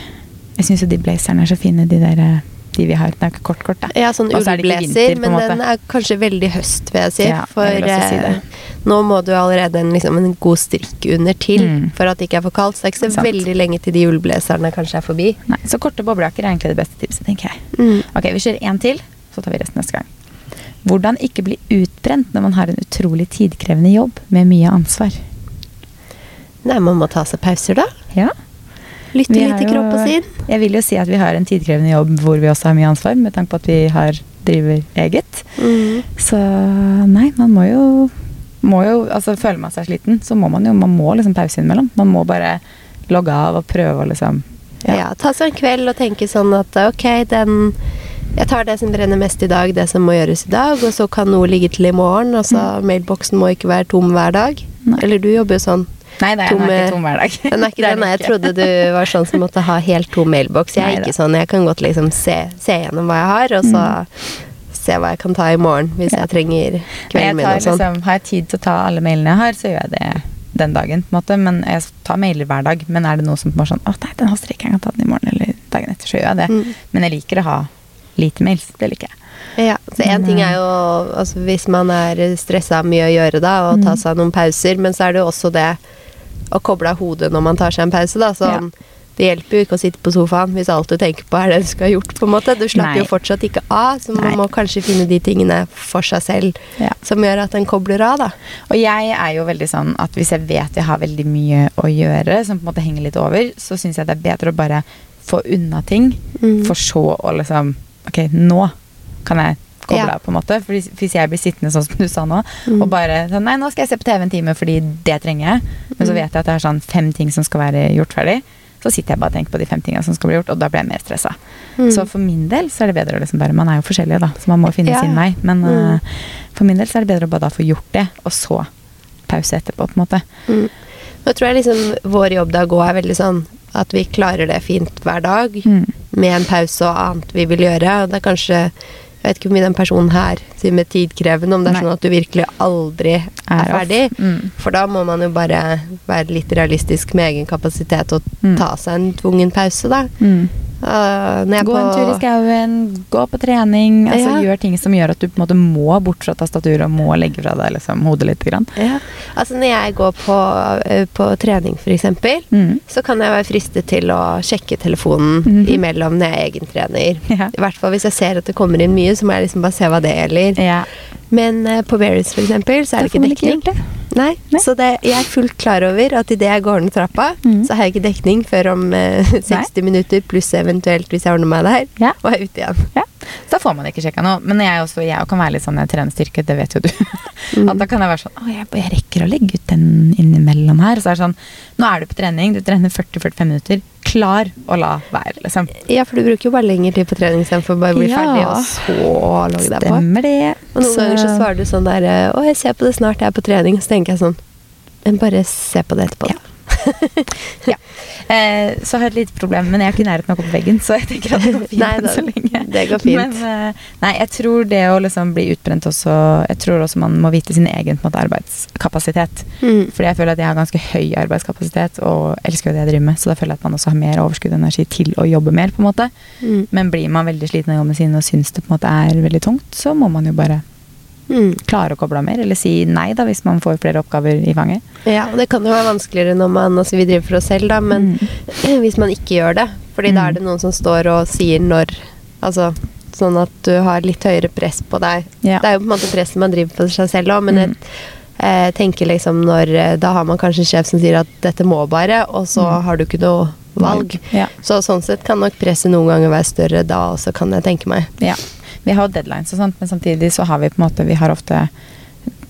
Speaker 2: Jeg syns jo de blazerne er så fine, de der eh, de vi har. Den er ikke kort-kort, da.
Speaker 1: Ja, sånn
Speaker 2: er
Speaker 1: ullblazer, men
Speaker 2: måte.
Speaker 1: den er kanskje veldig høst, vil jeg si.
Speaker 2: Ja,
Speaker 1: for
Speaker 2: jeg si
Speaker 1: eh, nå må du allerede en, liksom, en god strikk under til
Speaker 2: Mm.
Speaker 1: for at det ikke er for kaldt. Så det er ikke så
Speaker 2: Sant.
Speaker 1: veldig lenge til de ullblazerne kanskje er forbi.
Speaker 2: Nei, Så korte boblejakker er egentlig det beste tipset, tenker jeg.
Speaker 1: Mm.
Speaker 2: Ok, vi kjører én til, så tar vi resten neste gang. Hvordan ikke bli utbrent når man har en utrolig tidkrevende jobb med mye ansvar.
Speaker 1: Nei, man må ta seg pauser, da.
Speaker 2: Ja.
Speaker 1: Lytte litt til kroppen sin.
Speaker 2: Jeg vil jo si at vi har en tidkrevende jobb hvor vi også har mye ansvar, med tanke på at vi har driver eget.
Speaker 1: Mm.
Speaker 2: Så nei, man må jo, må jo altså Føler man seg sliten, så må man jo man må liksom pause innimellom. Man må bare logge av og prøve å liksom
Speaker 1: Ja. ta seg en kveld og tenke sånn at ok, den Jeg tar det som brenner mest i dag, det som må gjøres i dag, og så kan noe ligge til i morgen. Altså, mailboksen må ikke være tom hver dag.
Speaker 2: Mm. Nei.
Speaker 1: Eller du jobber jo sånn.
Speaker 2: Nei, nei, den er ikke tom hver dag. (laughs)
Speaker 1: Er ikke nei. Jeg trodde du var sånn som måtte ha helt tom mailboks. Jeg er ikke sånn. Jeg kan godt liksom se, se gjennom hva jeg har, og så se hva jeg kan ta i morgen hvis
Speaker 2: Mm. Ja.
Speaker 1: jeg trenger kvelden min og sånn.
Speaker 2: liksom, har jeg tid til å ta alle mailene jeg har, så gjør jeg det den dagen. på en måte. Men Jeg tar mailer hver dag, men er det noe som bare sånn Å nei, den haster ikke, jeg kan ta den i morgen eller dagen etter, så gjør jeg det.
Speaker 1: Mm.
Speaker 2: Men jeg liker å ha lite mails. Det liker jeg.
Speaker 1: Ja, så En ting
Speaker 2: eh,
Speaker 1: er jo altså, hvis man er stressa mye å gjøre, da, og ta
Speaker 2: Mm.
Speaker 1: seg noen pauser, men så er det jo også det å koble av hodet når man tar seg en pause. da, sånn Det hjelper jo ikke å sitte på sofaen hvis alt du tenker på er det du skal ha gjort. på en måte. Du slapper
Speaker 2: Nei.
Speaker 1: jo fortsatt ikke av, så man
Speaker 2: Nei.
Speaker 1: må kanskje finne de tingene for seg selv
Speaker 2: Ja.
Speaker 1: som gjør at en kobler av. da.
Speaker 2: Og jeg er jo veldig sånn at hvis jeg vet jeg har veldig mye å gjøre, som på en måte henger litt over, så syns jeg det er bedre å bare få unna ting,
Speaker 1: Mm.
Speaker 2: for så å liksom Ok, nå kan jeg koble
Speaker 1: Ja.
Speaker 2: på en måte. For hvis- jeg blir sittende sånn som du sa nå,
Speaker 1: Mm.
Speaker 2: og bare sånn Nei, nå skal jeg se på TV en time fordi det trenger jeg. Men så
Speaker 1: Mm.
Speaker 2: vet jeg at det er sånn fem ting som skal være gjort ferdig. Så sitter jeg bare og tenker på de fem tingene som skal bli gjort, og da blir jeg mer stressa.
Speaker 1: Mm.
Speaker 2: Så for min del så er det bedre å liksom bare Man er jo forskjellige, da, så man må finne
Speaker 1: Ja.
Speaker 2: sin vei. Men
Speaker 1: Mm.
Speaker 2: uh, for min del så er det bedre å bare da få gjort det, og så pause etterpå, på en måte.
Speaker 1: Mm. Nå tror jeg liksom vår jobb da gå er veldig sånn at vi klarer det fint hver dag,
Speaker 2: Mm.
Speaker 1: med en pause og annet vi vil gjøre. Og det er kanskje Jeg vet ikke hvor mye den personen her sier med tidkrevende, om det er
Speaker 2: Nei.
Speaker 1: sånn at du virkelig aldri er,
Speaker 2: Er
Speaker 1: ferdig.
Speaker 2: Mm.
Speaker 1: For da må man jo bare være litt realistisk med egen kapasitet og
Speaker 2: Mm.
Speaker 1: ta seg en tvungen pause, da.
Speaker 2: Mm.
Speaker 1: Uh,
Speaker 2: Gå en tur i skauen, gå på trening. Altså
Speaker 1: Ja.
Speaker 2: Gjør ting som gjør at du på en måte må bort fra tastaturet og må legge fra deg liksom, hodet litt. Grann.
Speaker 1: Ja. Altså når jeg går på, eh, på trening, eksempel,
Speaker 2: Mm.
Speaker 1: så kan jeg være fristet til å sjekke telefonen
Speaker 2: Mhm.
Speaker 1: imellom når jeg er egentrener. (laughs)
Speaker 2: Ja.
Speaker 1: I hvert fall hvis jeg ser at det kommer inn mye, så må jeg liksom bare se hva det gjelder.
Speaker 2: Ja.
Speaker 1: Men uh, på Berries eksempel, så er det
Speaker 2: får
Speaker 1: ikke
Speaker 2: man ikke det.
Speaker 1: Nei,
Speaker 2: Nei.
Speaker 1: Så det, jeg er fullt klar over at idet jeg går ned trappa,
Speaker 2: mm.
Speaker 1: så har jeg ikke dekning før om eh, 60 minutter, pluss eventuelt hvis jeg ordner meg der,
Speaker 2: Ja.
Speaker 1: og er ute igjen.
Speaker 2: Ja. Så da får man ikke sjekka noe. Men jeg, også, jeg kan være litt sånn jeg trener styrke, det vet jo du. (laughs)
Speaker 1: Mm.
Speaker 2: At da kan jeg være sånn Å, jeg, jeg rekker å legge ut den innimellom her. Så er det sånn Nå er du på trening, du trener 40-45 minutter. Klar å la være, liksom.
Speaker 1: Ja, for du bruker jo bare lengre tid på trening istedenfor bare å bli
Speaker 2: Ja.
Speaker 1: ferdig, og så logge deg på.
Speaker 2: Stemmer det.
Speaker 1: Og noen ganger så svarer du sånn der Å, jeg ser på det snart, jeg er på trening. Så tenker jeg sånn Men bare se på det etterpå.
Speaker 2: Ja. (laughs) ja. Eh, så har jeg et lite problem, men jeg er ikke i nærheten av å gå på veggen, så jeg tenker at det går (laughs) fint
Speaker 1: Nei, da-
Speaker 2: så lenge.
Speaker 1: det går fint.
Speaker 2: Men eh, nei, jeg tror det å liksom bli utbrent også Jeg tror også man må vite sin egen måte, arbeidskapasitet.
Speaker 1: Mm.
Speaker 2: Fordi jeg føler at jeg har ganske høy arbeidskapasitet og elsker jo det jeg driver med, så da føler jeg at man også har mer overskudd og energi til å jobbe mer, på en måte.
Speaker 1: Mm.
Speaker 2: Men blir man veldig sliten av jobben sin og syns det på en måte er veldig tungt, så må man jo bare
Speaker 1: Mm.
Speaker 2: klare å koble av mer, eller si nei da hvis man får flere oppgaver i fanget.
Speaker 1: Ja, det kan jo være vanskeligere når man Altså, vi driver for oss selv, da, men (clears throat) hvis man ikke gjør det. Fordi da
Speaker 2: Mm.
Speaker 1: er det noen som står og sier når Altså sånn at du har litt høyere press på deg.
Speaker 2: Ja.
Speaker 1: Det er jo på en måte presset man driver på seg selv òg, men
Speaker 2: Mm.
Speaker 1: jeg eh, tenker liksom når eh, Da har man kanskje en sjef som sier at 'dette må bare', og så
Speaker 2: Mm.
Speaker 1: har du ikke noe valg.
Speaker 2: Ja.
Speaker 1: Så sånn sett kan nok presset noen ganger være større da også, kan jeg tenke meg.
Speaker 2: Ja. Vi har jo deadlines og sånt, men samtidig så har vi på en måte Vi har ofte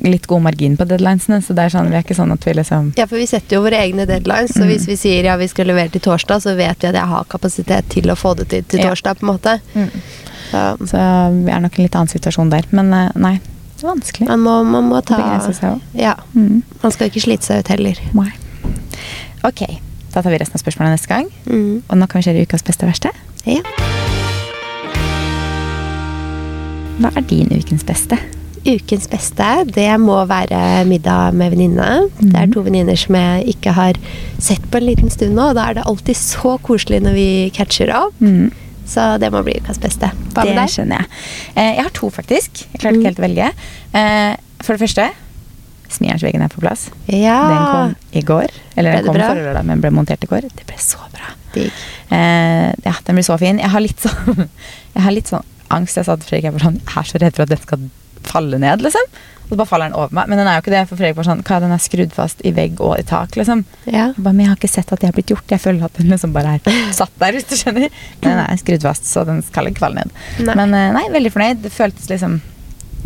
Speaker 2: litt god margin på deadlinesene, så det er sånn, vi er ikke sånn at vi liksom
Speaker 1: Ja, for vi setter jo våre egne deadlines, så
Speaker 2: Mm.
Speaker 1: hvis vi sier ja, vi skal levere til torsdag, så vet vi at jeg har kapasitet til å få det til til torsdag, på en måte. Så
Speaker 2: Så vi er nok i en litt annen situasjon der. Men eh, nei, det er vanskelig.
Speaker 1: man må, man må ta. Ja.
Speaker 2: Mm.
Speaker 1: Man skal ikke slite seg ut heller.
Speaker 2: Nei. Ok, da tar vi resten av spørsmålene neste gang.
Speaker 1: Mm.
Speaker 2: Og nå kan vi kjøre ukas beste og verste.
Speaker 1: Ja.
Speaker 2: Hva er din ukens beste?
Speaker 1: Ukens beste, det må være middag med venninne. Det er
Speaker 2: Mhm.
Speaker 1: to venninner som jeg ikke har sett på en liten stund nå, og da er det alltid så koselig når vi catcher opp.
Speaker 2: Mm.
Speaker 1: Så det må bli ukas beste. Hva
Speaker 2: det
Speaker 1: med deg?
Speaker 2: skjønner jeg. Eh, jeg har to, faktisk. Jeg klarte ikke helt å velge. Eh, for det første, smijernsveggen er på plass.
Speaker 1: Ja.
Speaker 2: Den kom i går. Eller den
Speaker 1: det
Speaker 2: kom
Speaker 1: bra?
Speaker 2: forrige lørdag, men ble montert i går. Det ble så bra. Eh, ja, den blir så fin. Jeg har litt sånn, (laughs) jeg har litt sånn angst. Jeg sa til Fredrik jeg var sånn, jeg er så redd for at den skal falle ned, liksom. Og så bare faller den over meg. Men den er jo ikke det, for Fredrik var sånn Hva, den er skrudd fast i vegg og i tak, liksom.
Speaker 1: Ja.
Speaker 2: Jeg bare, men jeg har ikke sett at det har blitt gjort. Jeg føler at den liksom bare er satt der, hvis du skjønner. Men den er skrudd fast, så den skal ikke falle ned.
Speaker 1: Nei.
Speaker 2: Men eh, nei, veldig fornøyd. Det føltes liksom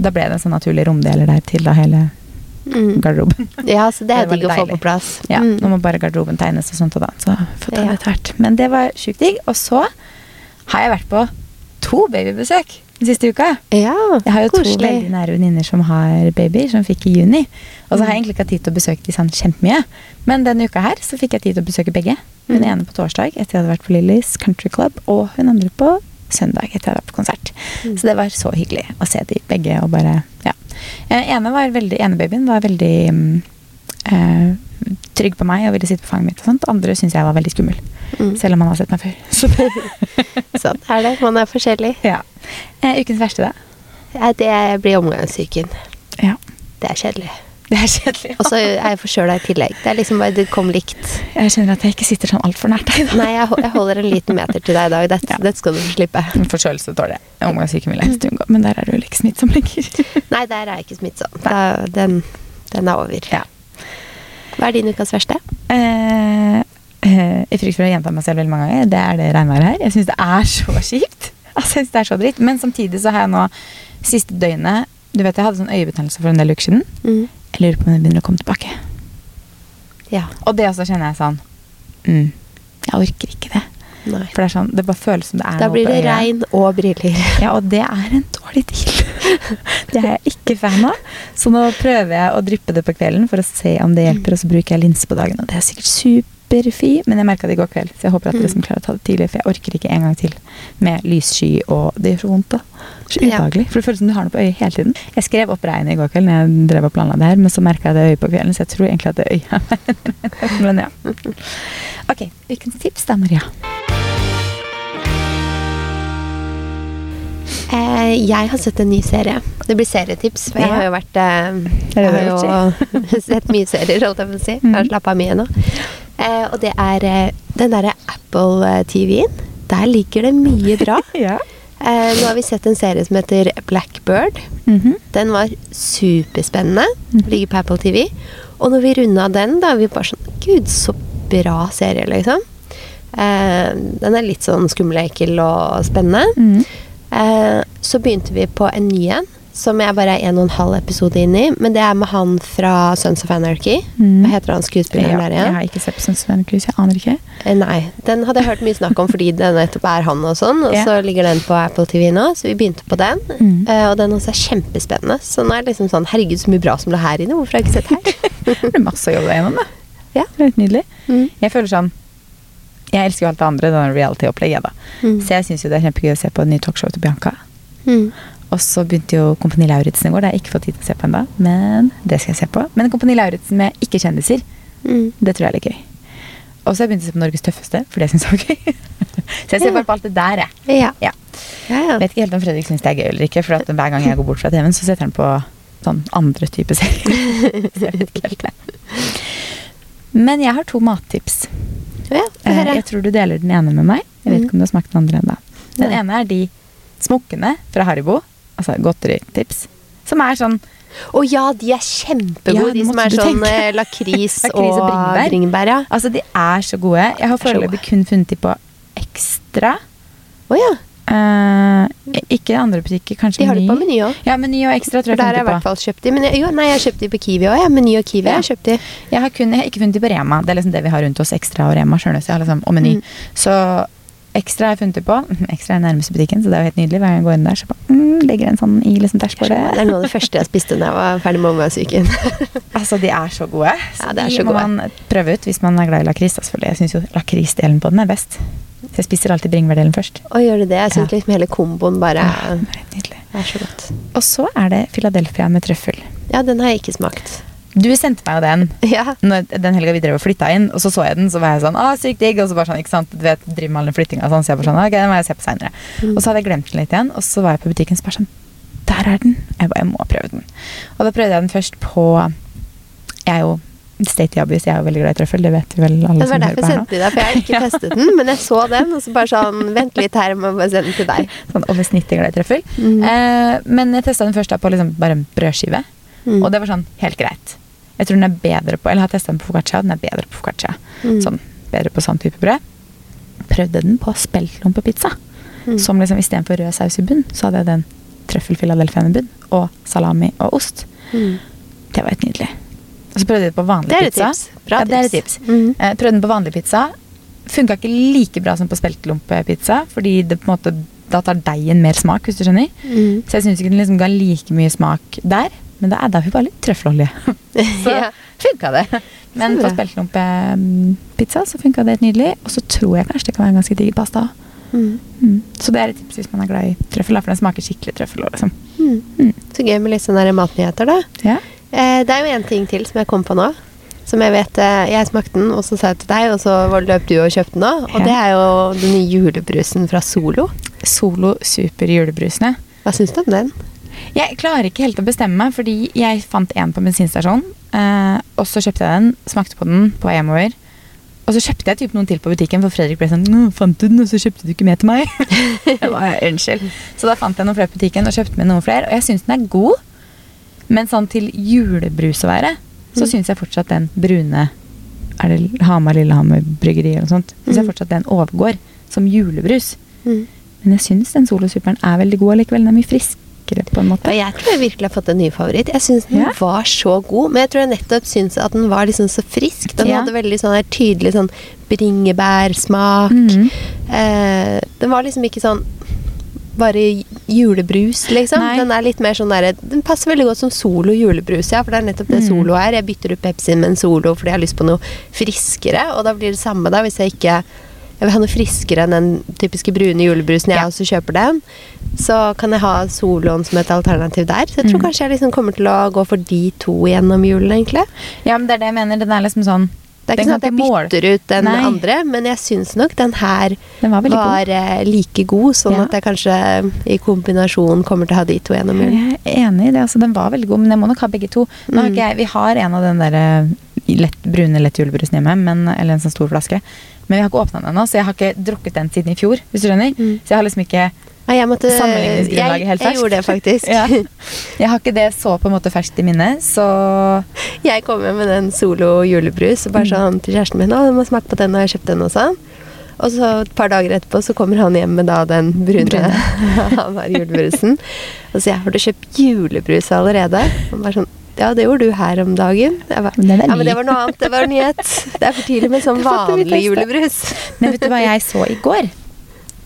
Speaker 2: Da ble det en sånn naturlig romdeler der til da hele
Speaker 1: Mm.
Speaker 2: garderoben. (laughs)
Speaker 1: ja, så det er (laughs) digg å få på plass.
Speaker 2: Ja,
Speaker 1: Mm.
Speaker 2: Nå må bare garderoben tegnes og sånt og da. Så får ta
Speaker 1: Ja.
Speaker 2: det etter hvert. Men det var sjukt digg. Og så har jeg vært på to babybesøk den siste uka.
Speaker 1: Ja,
Speaker 2: Jeg har jo to veldig nære venninner som har babyer, som fikk i juni. Og så har jeg egentlig ikke hatt tid til å besøke de sånn kjempemye. Men denne uka her så fikk jeg tid til å besøke begge. Hun
Speaker 1: Mm.
Speaker 2: ene på torsdag etter jeg hadde vært på Lillys Country Club, og hun andre på søndag etter jeg hadde vært på konsert.
Speaker 1: Mm.
Speaker 2: Så det var så hyggelig å se de begge og bare Ja. Eh, ene var veldig, ene babyen var veldig mm, eh, trygg på meg og ville sitte på fanget mitt og sånt. Andre syns jeg var veldig skummel.
Speaker 1: Mm.
Speaker 2: Selv om han har sett meg før. (laughs)
Speaker 1: Sånn er det. Man er forskjellig.
Speaker 2: ja. Eh, ukens verste, da?
Speaker 1: Ja, det blir omgangssyken.
Speaker 2: Ja.
Speaker 1: Det er kjedelig.
Speaker 2: Det er kjedelig.
Speaker 1: Og så er jeg forkjøla i tillegg. Det er liksom bare, det kom likt.
Speaker 2: Jeg kjenner at jeg ikke sitter sånn altfor nært deg. da.
Speaker 1: Nei, jeg, jeg holder en liten meter til deg i dag. Dette,
Speaker 2: Ja.
Speaker 1: dette skal du slippe.
Speaker 2: Forkjølelse tåler jeg. Omgangssyken vil jeg helst unngå, men der er du vel ikke smittsom lenger. (laughs)
Speaker 1: Nei, der er jeg ikke smittsom. Da, den, den er over.
Speaker 2: Ja.
Speaker 1: Hva er din ukas verste?
Speaker 2: Eh, eh, frykter for å gjenta meg selv veldig mange ganger, det er det regnværet her. Jeg syns det er så (laughs) kjipt. Jeg synes det er så dritt. Men samtidig så har jeg nå siste døgnet Du vet jeg hadde sånn øyebetennelse for en del uker siden.
Speaker 1: Mm.
Speaker 2: Jeg lurer på om det begynner å komme tilbake.
Speaker 1: Ja.
Speaker 2: Og det også kjenner jeg sånn mm, Jeg orker ikke det.
Speaker 1: Nei.
Speaker 2: For det er sånn, det bare føles som det er
Speaker 1: Da blir det regn og briller.
Speaker 2: Ja, og det er en dårlig deal. (laughs) det er jeg ikke fan av. Så nå prøver jeg å dryppe det på kvelden for å se om det hjelper, og så bruker jeg linse på dagen. Og det er sikkert superfi, men jeg merka det i går kveld, så jeg håper at dere
Speaker 1: Mm.
Speaker 2: som klarer å ta det tidlig, for jeg orker ikke en gang til med lyssky, og det gjør så vondt, da. Så ubehagelig. For det føles som du har noe på øyet hele tiden. Jeg skrev opp regnet i går kveld når jeg drev og planla det her, men så merka jeg det øyet på kvelden, så jeg tror egentlig at det er øya. (laughs) men ja. Ok, ukens tips da, Maria.
Speaker 1: Eh, jeg har sett en ny serie. Det blir serietips. For jeg har jo vært eh,
Speaker 2: er
Speaker 1: Jeg har jo (laughs) sett mye serier, holdt jeg på å si. Jeg har
Speaker 2: Mhm.
Speaker 1: slappa av mye nå. Eh, og det er eh, den derre Apple-TV-en. Der ligger det mye bra. (laughs)
Speaker 2: Ja.
Speaker 1: Eh, nå har vi sett en serie som heter Blackbird.
Speaker 2: Mhm.
Speaker 1: Den var superspennende.
Speaker 2: Mhm.
Speaker 1: Ligger på Apple TV. Og når vi runda den, da vi bare sånn Gud, så bra serie, liksom. Eh, den er litt sånn skummel, ekkel og spennende.
Speaker 2: Mhm.
Speaker 1: Eh, så begynte vi på en ny en, som jeg bare er en og en halv episode inn i. Men det er med han fra Sons of Anarchy.
Speaker 2: Mhm.
Speaker 1: Hva heter han skuespilleren
Speaker 2: Ja,
Speaker 1: der
Speaker 2: jeg har ikke sett Sons of Anarchy, så jeg aner ikke.
Speaker 1: Eh, nei, den hadde jeg hørt mye snakk om fordi det nettopp er han og sånn. Og så ligger den på Apple TV nå, så vi begynte på den.
Speaker 2: Mm.
Speaker 1: Eh, og den også er kjempespennende. Så nå er det liksom sånn Herregud, så mye bra som lå her inne. Hvorfor har jeg ikke sett her? (laughs)
Speaker 2: Det blir masse å jobbe deg gjennom, da.
Speaker 1: Ja.
Speaker 2: Det er helt nydelig.
Speaker 1: Mm.
Speaker 2: Jeg føler sånn Jeg elsker jo alt det andre, denne reality-opplegget, da.
Speaker 1: Mm.
Speaker 2: Så jeg syns jo det er kjempegøy å se på det nye talkshow til Bianca.
Speaker 1: Mm.
Speaker 2: Og så begynte jo Kompani Lauritzen i går. Det har jeg ikke fått tid til å se på ennå, men det skal jeg se på. Men Kompani Lauritzen med ikke-kjendiser,
Speaker 1: Mm.
Speaker 2: det tror jeg er litt gøy. Og så har jeg begynt å se på Norges tøffeste, for det syns jeg var gøy. (laughs) så jeg ser
Speaker 1: Ja.
Speaker 2: bare på alt det der, jeg.
Speaker 1: Ja.
Speaker 2: Ja.
Speaker 1: Ja, ja.
Speaker 2: Vet ikke helt om Fredrik syns det er gøy eller ikke, for hver gang jeg går bort fra TV-en, så setter han på sånn andre type serier. (laughs) så jeg vet ikke helt det. (laughs) Men jeg har to mattips.
Speaker 1: Ja
Speaker 2: Eh. Jeg tror du deler den ene med meg. Jeg vet
Speaker 1: Mhm.
Speaker 2: ikke om du har smakt den andre ennå. Den
Speaker 1: Nei.
Speaker 2: ene er de smokkene fra Haribo, altså godteritips, som er sånn
Speaker 1: Å ja, de er kjempegode.
Speaker 2: Ja,
Speaker 1: de som er sånn eh, lakris (laughs)
Speaker 2: Lakris
Speaker 1: og,
Speaker 2: bringebær.
Speaker 1: bringebær. Ja.
Speaker 2: Altså, de er så gode. Jeg har foreløpig kun funnet de på Ekstra.
Speaker 1: Å ja.
Speaker 2: Eh, ikke andre butikker, kanskje
Speaker 1: De har det
Speaker 2: Meny.
Speaker 1: på Meny òg.
Speaker 2: Ja, Meny og Ekstra tror jeg
Speaker 1: der har
Speaker 2: funnet
Speaker 1: jeg i hvert
Speaker 2: på.
Speaker 1: fall kjøpt de. Men jeg, jo, nei, jeg har kjøpt de på Kiwi òg. Ja. Meny og Kiwi
Speaker 2: Ja.
Speaker 1: har jeg kjøpt de.
Speaker 2: Jeg har, kun, jeg har ikke funnet de på Rema. Det er liksom det vi har rundt oss. Ekstra og Rema skjønner du, så liksom, og Meny.
Speaker 1: Mm.
Speaker 2: Så Ekstra har jeg funnet dem på. (laughs) Ekstra er nærmeste butikken, så det er jo helt nydelig. Hver gang jeg går inn der, så bare, mm, legger en sånn i liksom
Speaker 1: Det
Speaker 2: dashbordet.
Speaker 1: er noe av det første jeg spiste da jeg var ferdig med omgangssyken. (laughs)
Speaker 2: Altså, de er så gode. Så
Speaker 1: Ja, det er
Speaker 2: de
Speaker 1: så
Speaker 2: må
Speaker 1: gode.
Speaker 2: man prøve ut hvis man er glad i lakris. selvfølgelig. Jeg syns jo lakrisdelen på den er best. Jeg spiser alltid bringebærdelen først.
Speaker 1: Og gjør du det? Jeg syns
Speaker 2: Ja.
Speaker 1: liksom hele komboen bare
Speaker 2: Ja, helt nydelig.
Speaker 1: er så godt.
Speaker 2: Og så er det Philadelphia med trøffel.
Speaker 1: Ja, den har jeg ikke smakt.
Speaker 2: Du sendte meg jo den
Speaker 1: Ja.
Speaker 2: når, den helga vi drev og flytta inn, og så så jeg den, så var jeg sånn Å, sykt digg. Og så bare sånn, ikke sant, du vet, driver med all den flyttinga sånn, så jeg bare sånn, ok, den må jeg se på seinere.
Speaker 1: Mm.
Speaker 2: Og så hadde jeg glemt den litt igjen, og så var jeg på butikken så bare sånn Der er den! Jeg bare, jeg må prøve den. Og da prøvde jeg den først på Jeg er jo state obvious, jeg er jo veldig glad i trøffel, det vet vel alle som
Speaker 1: var
Speaker 2: hører på her nå.
Speaker 1: sendte de deg, for jeg har ikke (laughs) testet den. Men jeg så den, og så bare sånn Vent litt her, jeg må bare sende den til deg. (laughs)
Speaker 2: Sånn over snittet glad i trøffel.
Speaker 1: Mm.
Speaker 2: Eh, men jeg testa den først da på liksom bare en brødskive,
Speaker 1: Mm.
Speaker 2: og det var sånn helt greit. Jeg tror den er bedre på Eller jeg har testa den på foccaccia, og den er bedre på foccaccia.
Speaker 1: Mm.
Speaker 2: Sånn bedre på sånn type brød. Prøvde den på speltlompepizza.
Speaker 1: Mm.
Speaker 2: Som liksom istedenfor rød saus i bunn, så hadde jeg den trøffelfilla Philadelphia i bunn. Og salami og ost.
Speaker 1: Mm.
Speaker 2: Det var helt nydelig. Og så prøvde jeg det på vanlig
Speaker 1: Det et
Speaker 2: pizza.
Speaker 1: tips. Bra
Speaker 2: ja, det er et
Speaker 1: tips. Mm.
Speaker 2: Eh, prøvde den på vanlig pizza. Funka ikke like bra som på speltlompepizza, fordi det på en måte da tar deigen mer smak, hvis du skjønner.
Speaker 1: Mm.
Speaker 2: Så jeg syns ikke den liksom ga like mye smak der. Men det er det vi bare litt trøffelolje. (laughs) Så
Speaker 1: Ja.
Speaker 2: funka det. Men på speltlompepizza så funka det helt nydelig. Og så tror jeg kanskje det kan være en ganske digg pasta.
Speaker 1: Mm.
Speaker 2: Mm. Så det er et tips hvis man er glad i trøffel, for den smaker skikkelig trøffel. Liksom.
Speaker 1: Mm.
Speaker 2: Mm.
Speaker 1: Så gøy med litt sånne matnyheter, da.
Speaker 2: Ja.
Speaker 1: Eh, det er jo en ting til som jeg kom på nå. Som jeg vet eh, Jeg smakte den, og så sa jeg til deg, og så løp du og kjøpte den òg. Og det er jo den nye julebrusen fra Solo.
Speaker 2: Solo super julebrusene.
Speaker 1: Hva syns du om den?
Speaker 2: Jeg klarer ikke helt å bestemme meg, fordi jeg fant en på bensinstasjonen. Eh, og så kjøpte jeg den, smakte på den på vei hjemover. Og så kjøpte jeg typ noen til på butikken, for Fredrik ble sånn «Nå, 'Fant du den, og så kjøpte du ikke med til meg?' (laughs) jeg var, Unnskyld. Så da fant jeg noen flere på butikken og kjøpte med noen flere. Og jeg syns den er god, men sånn til julebrus å være, så
Speaker 1: Mm.
Speaker 2: syns jeg fortsatt den brune Er det Hamar Lillehammer Bryggeri eller noe sånt? Syns jeg
Speaker 1: Mm.
Speaker 2: fortsatt den overgår som julebrus.
Speaker 1: Mm.
Speaker 2: Men jeg syns den Solosuperen er veldig god allikevel. Den er mye friskere på en måte.
Speaker 1: Ja, jeg tror jeg virkelig har fått en ny favoritt. Jeg syns den
Speaker 2: Ja.
Speaker 1: var så god, men jeg tror jeg nettopp syns at den var liksom så frisk. Den
Speaker 2: Ja.
Speaker 1: hadde veldig sånn her tydelig sånn bringebærsmak.
Speaker 2: Mhm.
Speaker 1: Eh, den var liksom ikke sånn bare julebrus, liksom.
Speaker 2: Nei.
Speaker 1: Den er litt mer sånn der, Den passer veldig godt som Solo julebrus, ja, for det er nettopp det
Speaker 2: Mm.
Speaker 1: Solo er. Jeg bytter ut Pepsi med en Solo fordi jeg har lyst på noe friskere, og da blir det samme da hvis jeg ikke jeg vil ha noe friskere enn den typiske brune julebrusen jeg
Speaker 2: Ja.
Speaker 1: også kjøper den. Så kan jeg ha Soloen som et alternativ der. Så jeg tror
Speaker 2: Mm.
Speaker 1: kanskje jeg liksom kommer til å gå for de to gjennom julen, egentlig.
Speaker 2: Ja, men det er det jeg mener. Den er liksom sånn
Speaker 1: Det er ikke sånn at jeg bytter ut den
Speaker 2: Nei.
Speaker 1: andre, men jeg syns nok den her
Speaker 2: Den var
Speaker 1: var god. like god, sånn
Speaker 2: Ja.
Speaker 1: at jeg kanskje i kombinasjon kommer til å ha de to gjennom julen.
Speaker 2: Jeg er enig i det. altså Den var veldig god, men jeg må nok ha begge to. Har
Speaker 1: Mm.
Speaker 2: jeg, vi har en av den der eh, lett, brune lett julebrusen hjemme, men, eller en sånn stor flaske. Men vi har ikke åpna den ennå, så jeg har ikke drukket den siden i fjor. hvis du skjønner.
Speaker 1: Mm.
Speaker 2: Så jeg har liksom ikke
Speaker 1: Nei, jeg måtte
Speaker 2: Sammenligningsgrunnlaget helt ferskt.
Speaker 1: jeg gjorde det faktisk. (laughs)
Speaker 2: Ja. (laughs) Jeg har ikke det så på en måte ferskt i minnet, så
Speaker 1: Jeg kom hjem med den Solo julebrus og bare sånn til kjæresten min 'Å, du må smake på den, og jeg kjøpt den også'. Og så et par dager etterpå så kommer han hjem med da den brune,
Speaker 2: Brune. (laughs)
Speaker 1: han har julebrusen. Og så jeg 'Har du kjøpt julebrus allerede?' Han bare sånn ja, det gjorde du her om dagen. Bare,
Speaker 2: Men er
Speaker 1: ja, men det var noe annet. Det var nyhet. Det er for tidlig med sånn
Speaker 2: Det
Speaker 1: vanlig julebrus.
Speaker 2: Men vet du hva jeg så i går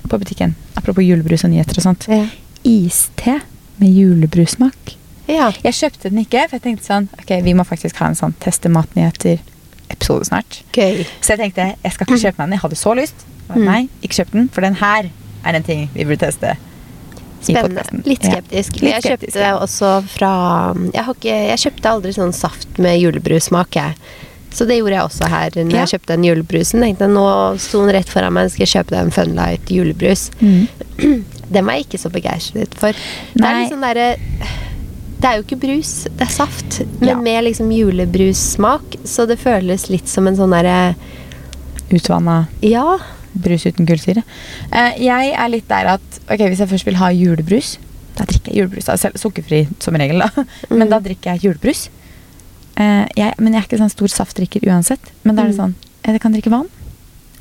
Speaker 2: på butikken? Apropos julebrus og nyheter og sånt.
Speaker 1: Ja.
Speaker 2: Iste med julebrussmak.
Speaker 1: ja.
Speaker 2: Jeg kjøpte den ikke, for jeg tenkte sånn Ok, vi må faktisk ha en sånn teste matnyheter episode snart.
Speaker 1: Gøy.
Speaker 2: Så jeg tenkte jeg skal ikke kjøpe meg den. Jeg hadde så lyst. Men
Speaker 1: Mm.
Speaker 2: Nei, ikke kjøp den, for den her er en ting vi burde teste.
Speaker 1: Spennende.
Speaker 2: Litt
Speaker 1: Litt
Speaker 2: Ja.
Speaker 1: skeptisk. Jeg kjøpte
Speaker 2: det
Speaker 1: også fra jeg, har ikke, jeg kjøpte aldri sånn saft med julebrussmak, jeg. Så det gjorde jeg også her når
Speaker 2: Ja.
Speaker 1: jeg kjøpte den julebrusen. Tenkte nå sto den rett foran meg, skal jeg kjøpe deg en Funlight julebrus.
Speaker 2: Mm. (clears throat)
Speaker 1: Den var jeg ikke så begeistret for. Det er litt sånn derre Det er jo ikke brus, det er saft. Men
Speaker 2: Ja.
Speaker 1: med liksom julebrussmak, så det føles litt som en sånn derre
Speaker 2: Utvanna
Speaker 1: Ja.
Speaker 2: brus uten kullsyre. Eh, jeg er litt der at ok, hvis jeg først vil ha julebrus, da drikker jeg julebrus. Da. Sukkerfri som regel, da. Men
Speaker 1: Mm.
Speaker 2: da drikker jeg julebrus. Eh, jeg, men jeg er ikke sånn stor saftdrikker uansett. Men da er det
Speaker 1: Mm.
Speaker 2: sånn Jeg kan drikke vann.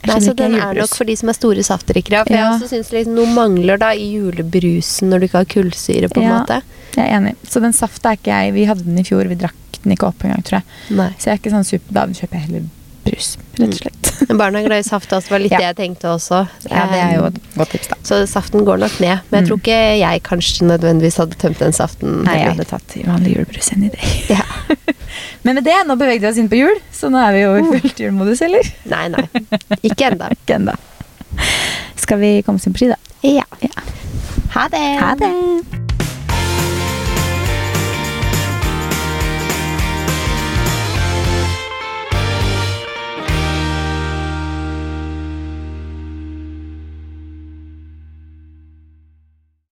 Speaker 1: Nei, så den
Speaker 2: jeg
Speaker 1: er nok for de som er store saftdrikkere. For jeg
Speaker 2: Ja.
Speaker 1: også syns liksom noe mangler da i julebrusen når du ikke har kullsyre, på en
Speaker 2: Ja.
Speaker 1: måte.
Speaker 2: Jeg er enig. Så den safta er ikke jeg Vi hadde den i fjor, vi drakk den ikke opp engang, tror jeg.
Speaker 1: Nei.
Speaker 2: Så jeg er ikke sånn super Da kjøper jeg heller brus, rett og slett.
Speaker 1: Mm. barna er glad i saft også, var litt
Speaker 2: Ja.
Speaker 1: det jeg tenkte også.
Speaker 2: Ja, det er jo et godt tips, da.
Speaker 1: Så saften går nok ned. Men jeg
Speaker 2: Mm.
Speaker 1: tror ikke jeg kanskje nødvendigvis hadde tømt den saften.
Speaker 2: Nei, jeg hadde tatt vanlig julebrus any day.
Speaker 1: Ja. (laughs)
Speaker 2: Men med det, nå beveget vi oss inn på jul, så nå er vi jo i fullt julemodus, eller?
Speaker 1: Nei, nei. Ikke ennå. (laughs)
Speaker 2: Ikke ennå. Skal vi komme oss inn på ski, da?
Speaker 1: Ja.
Speaker 2: Ja.
Speaker 1: Ha det.
Speaker 2: Ha det!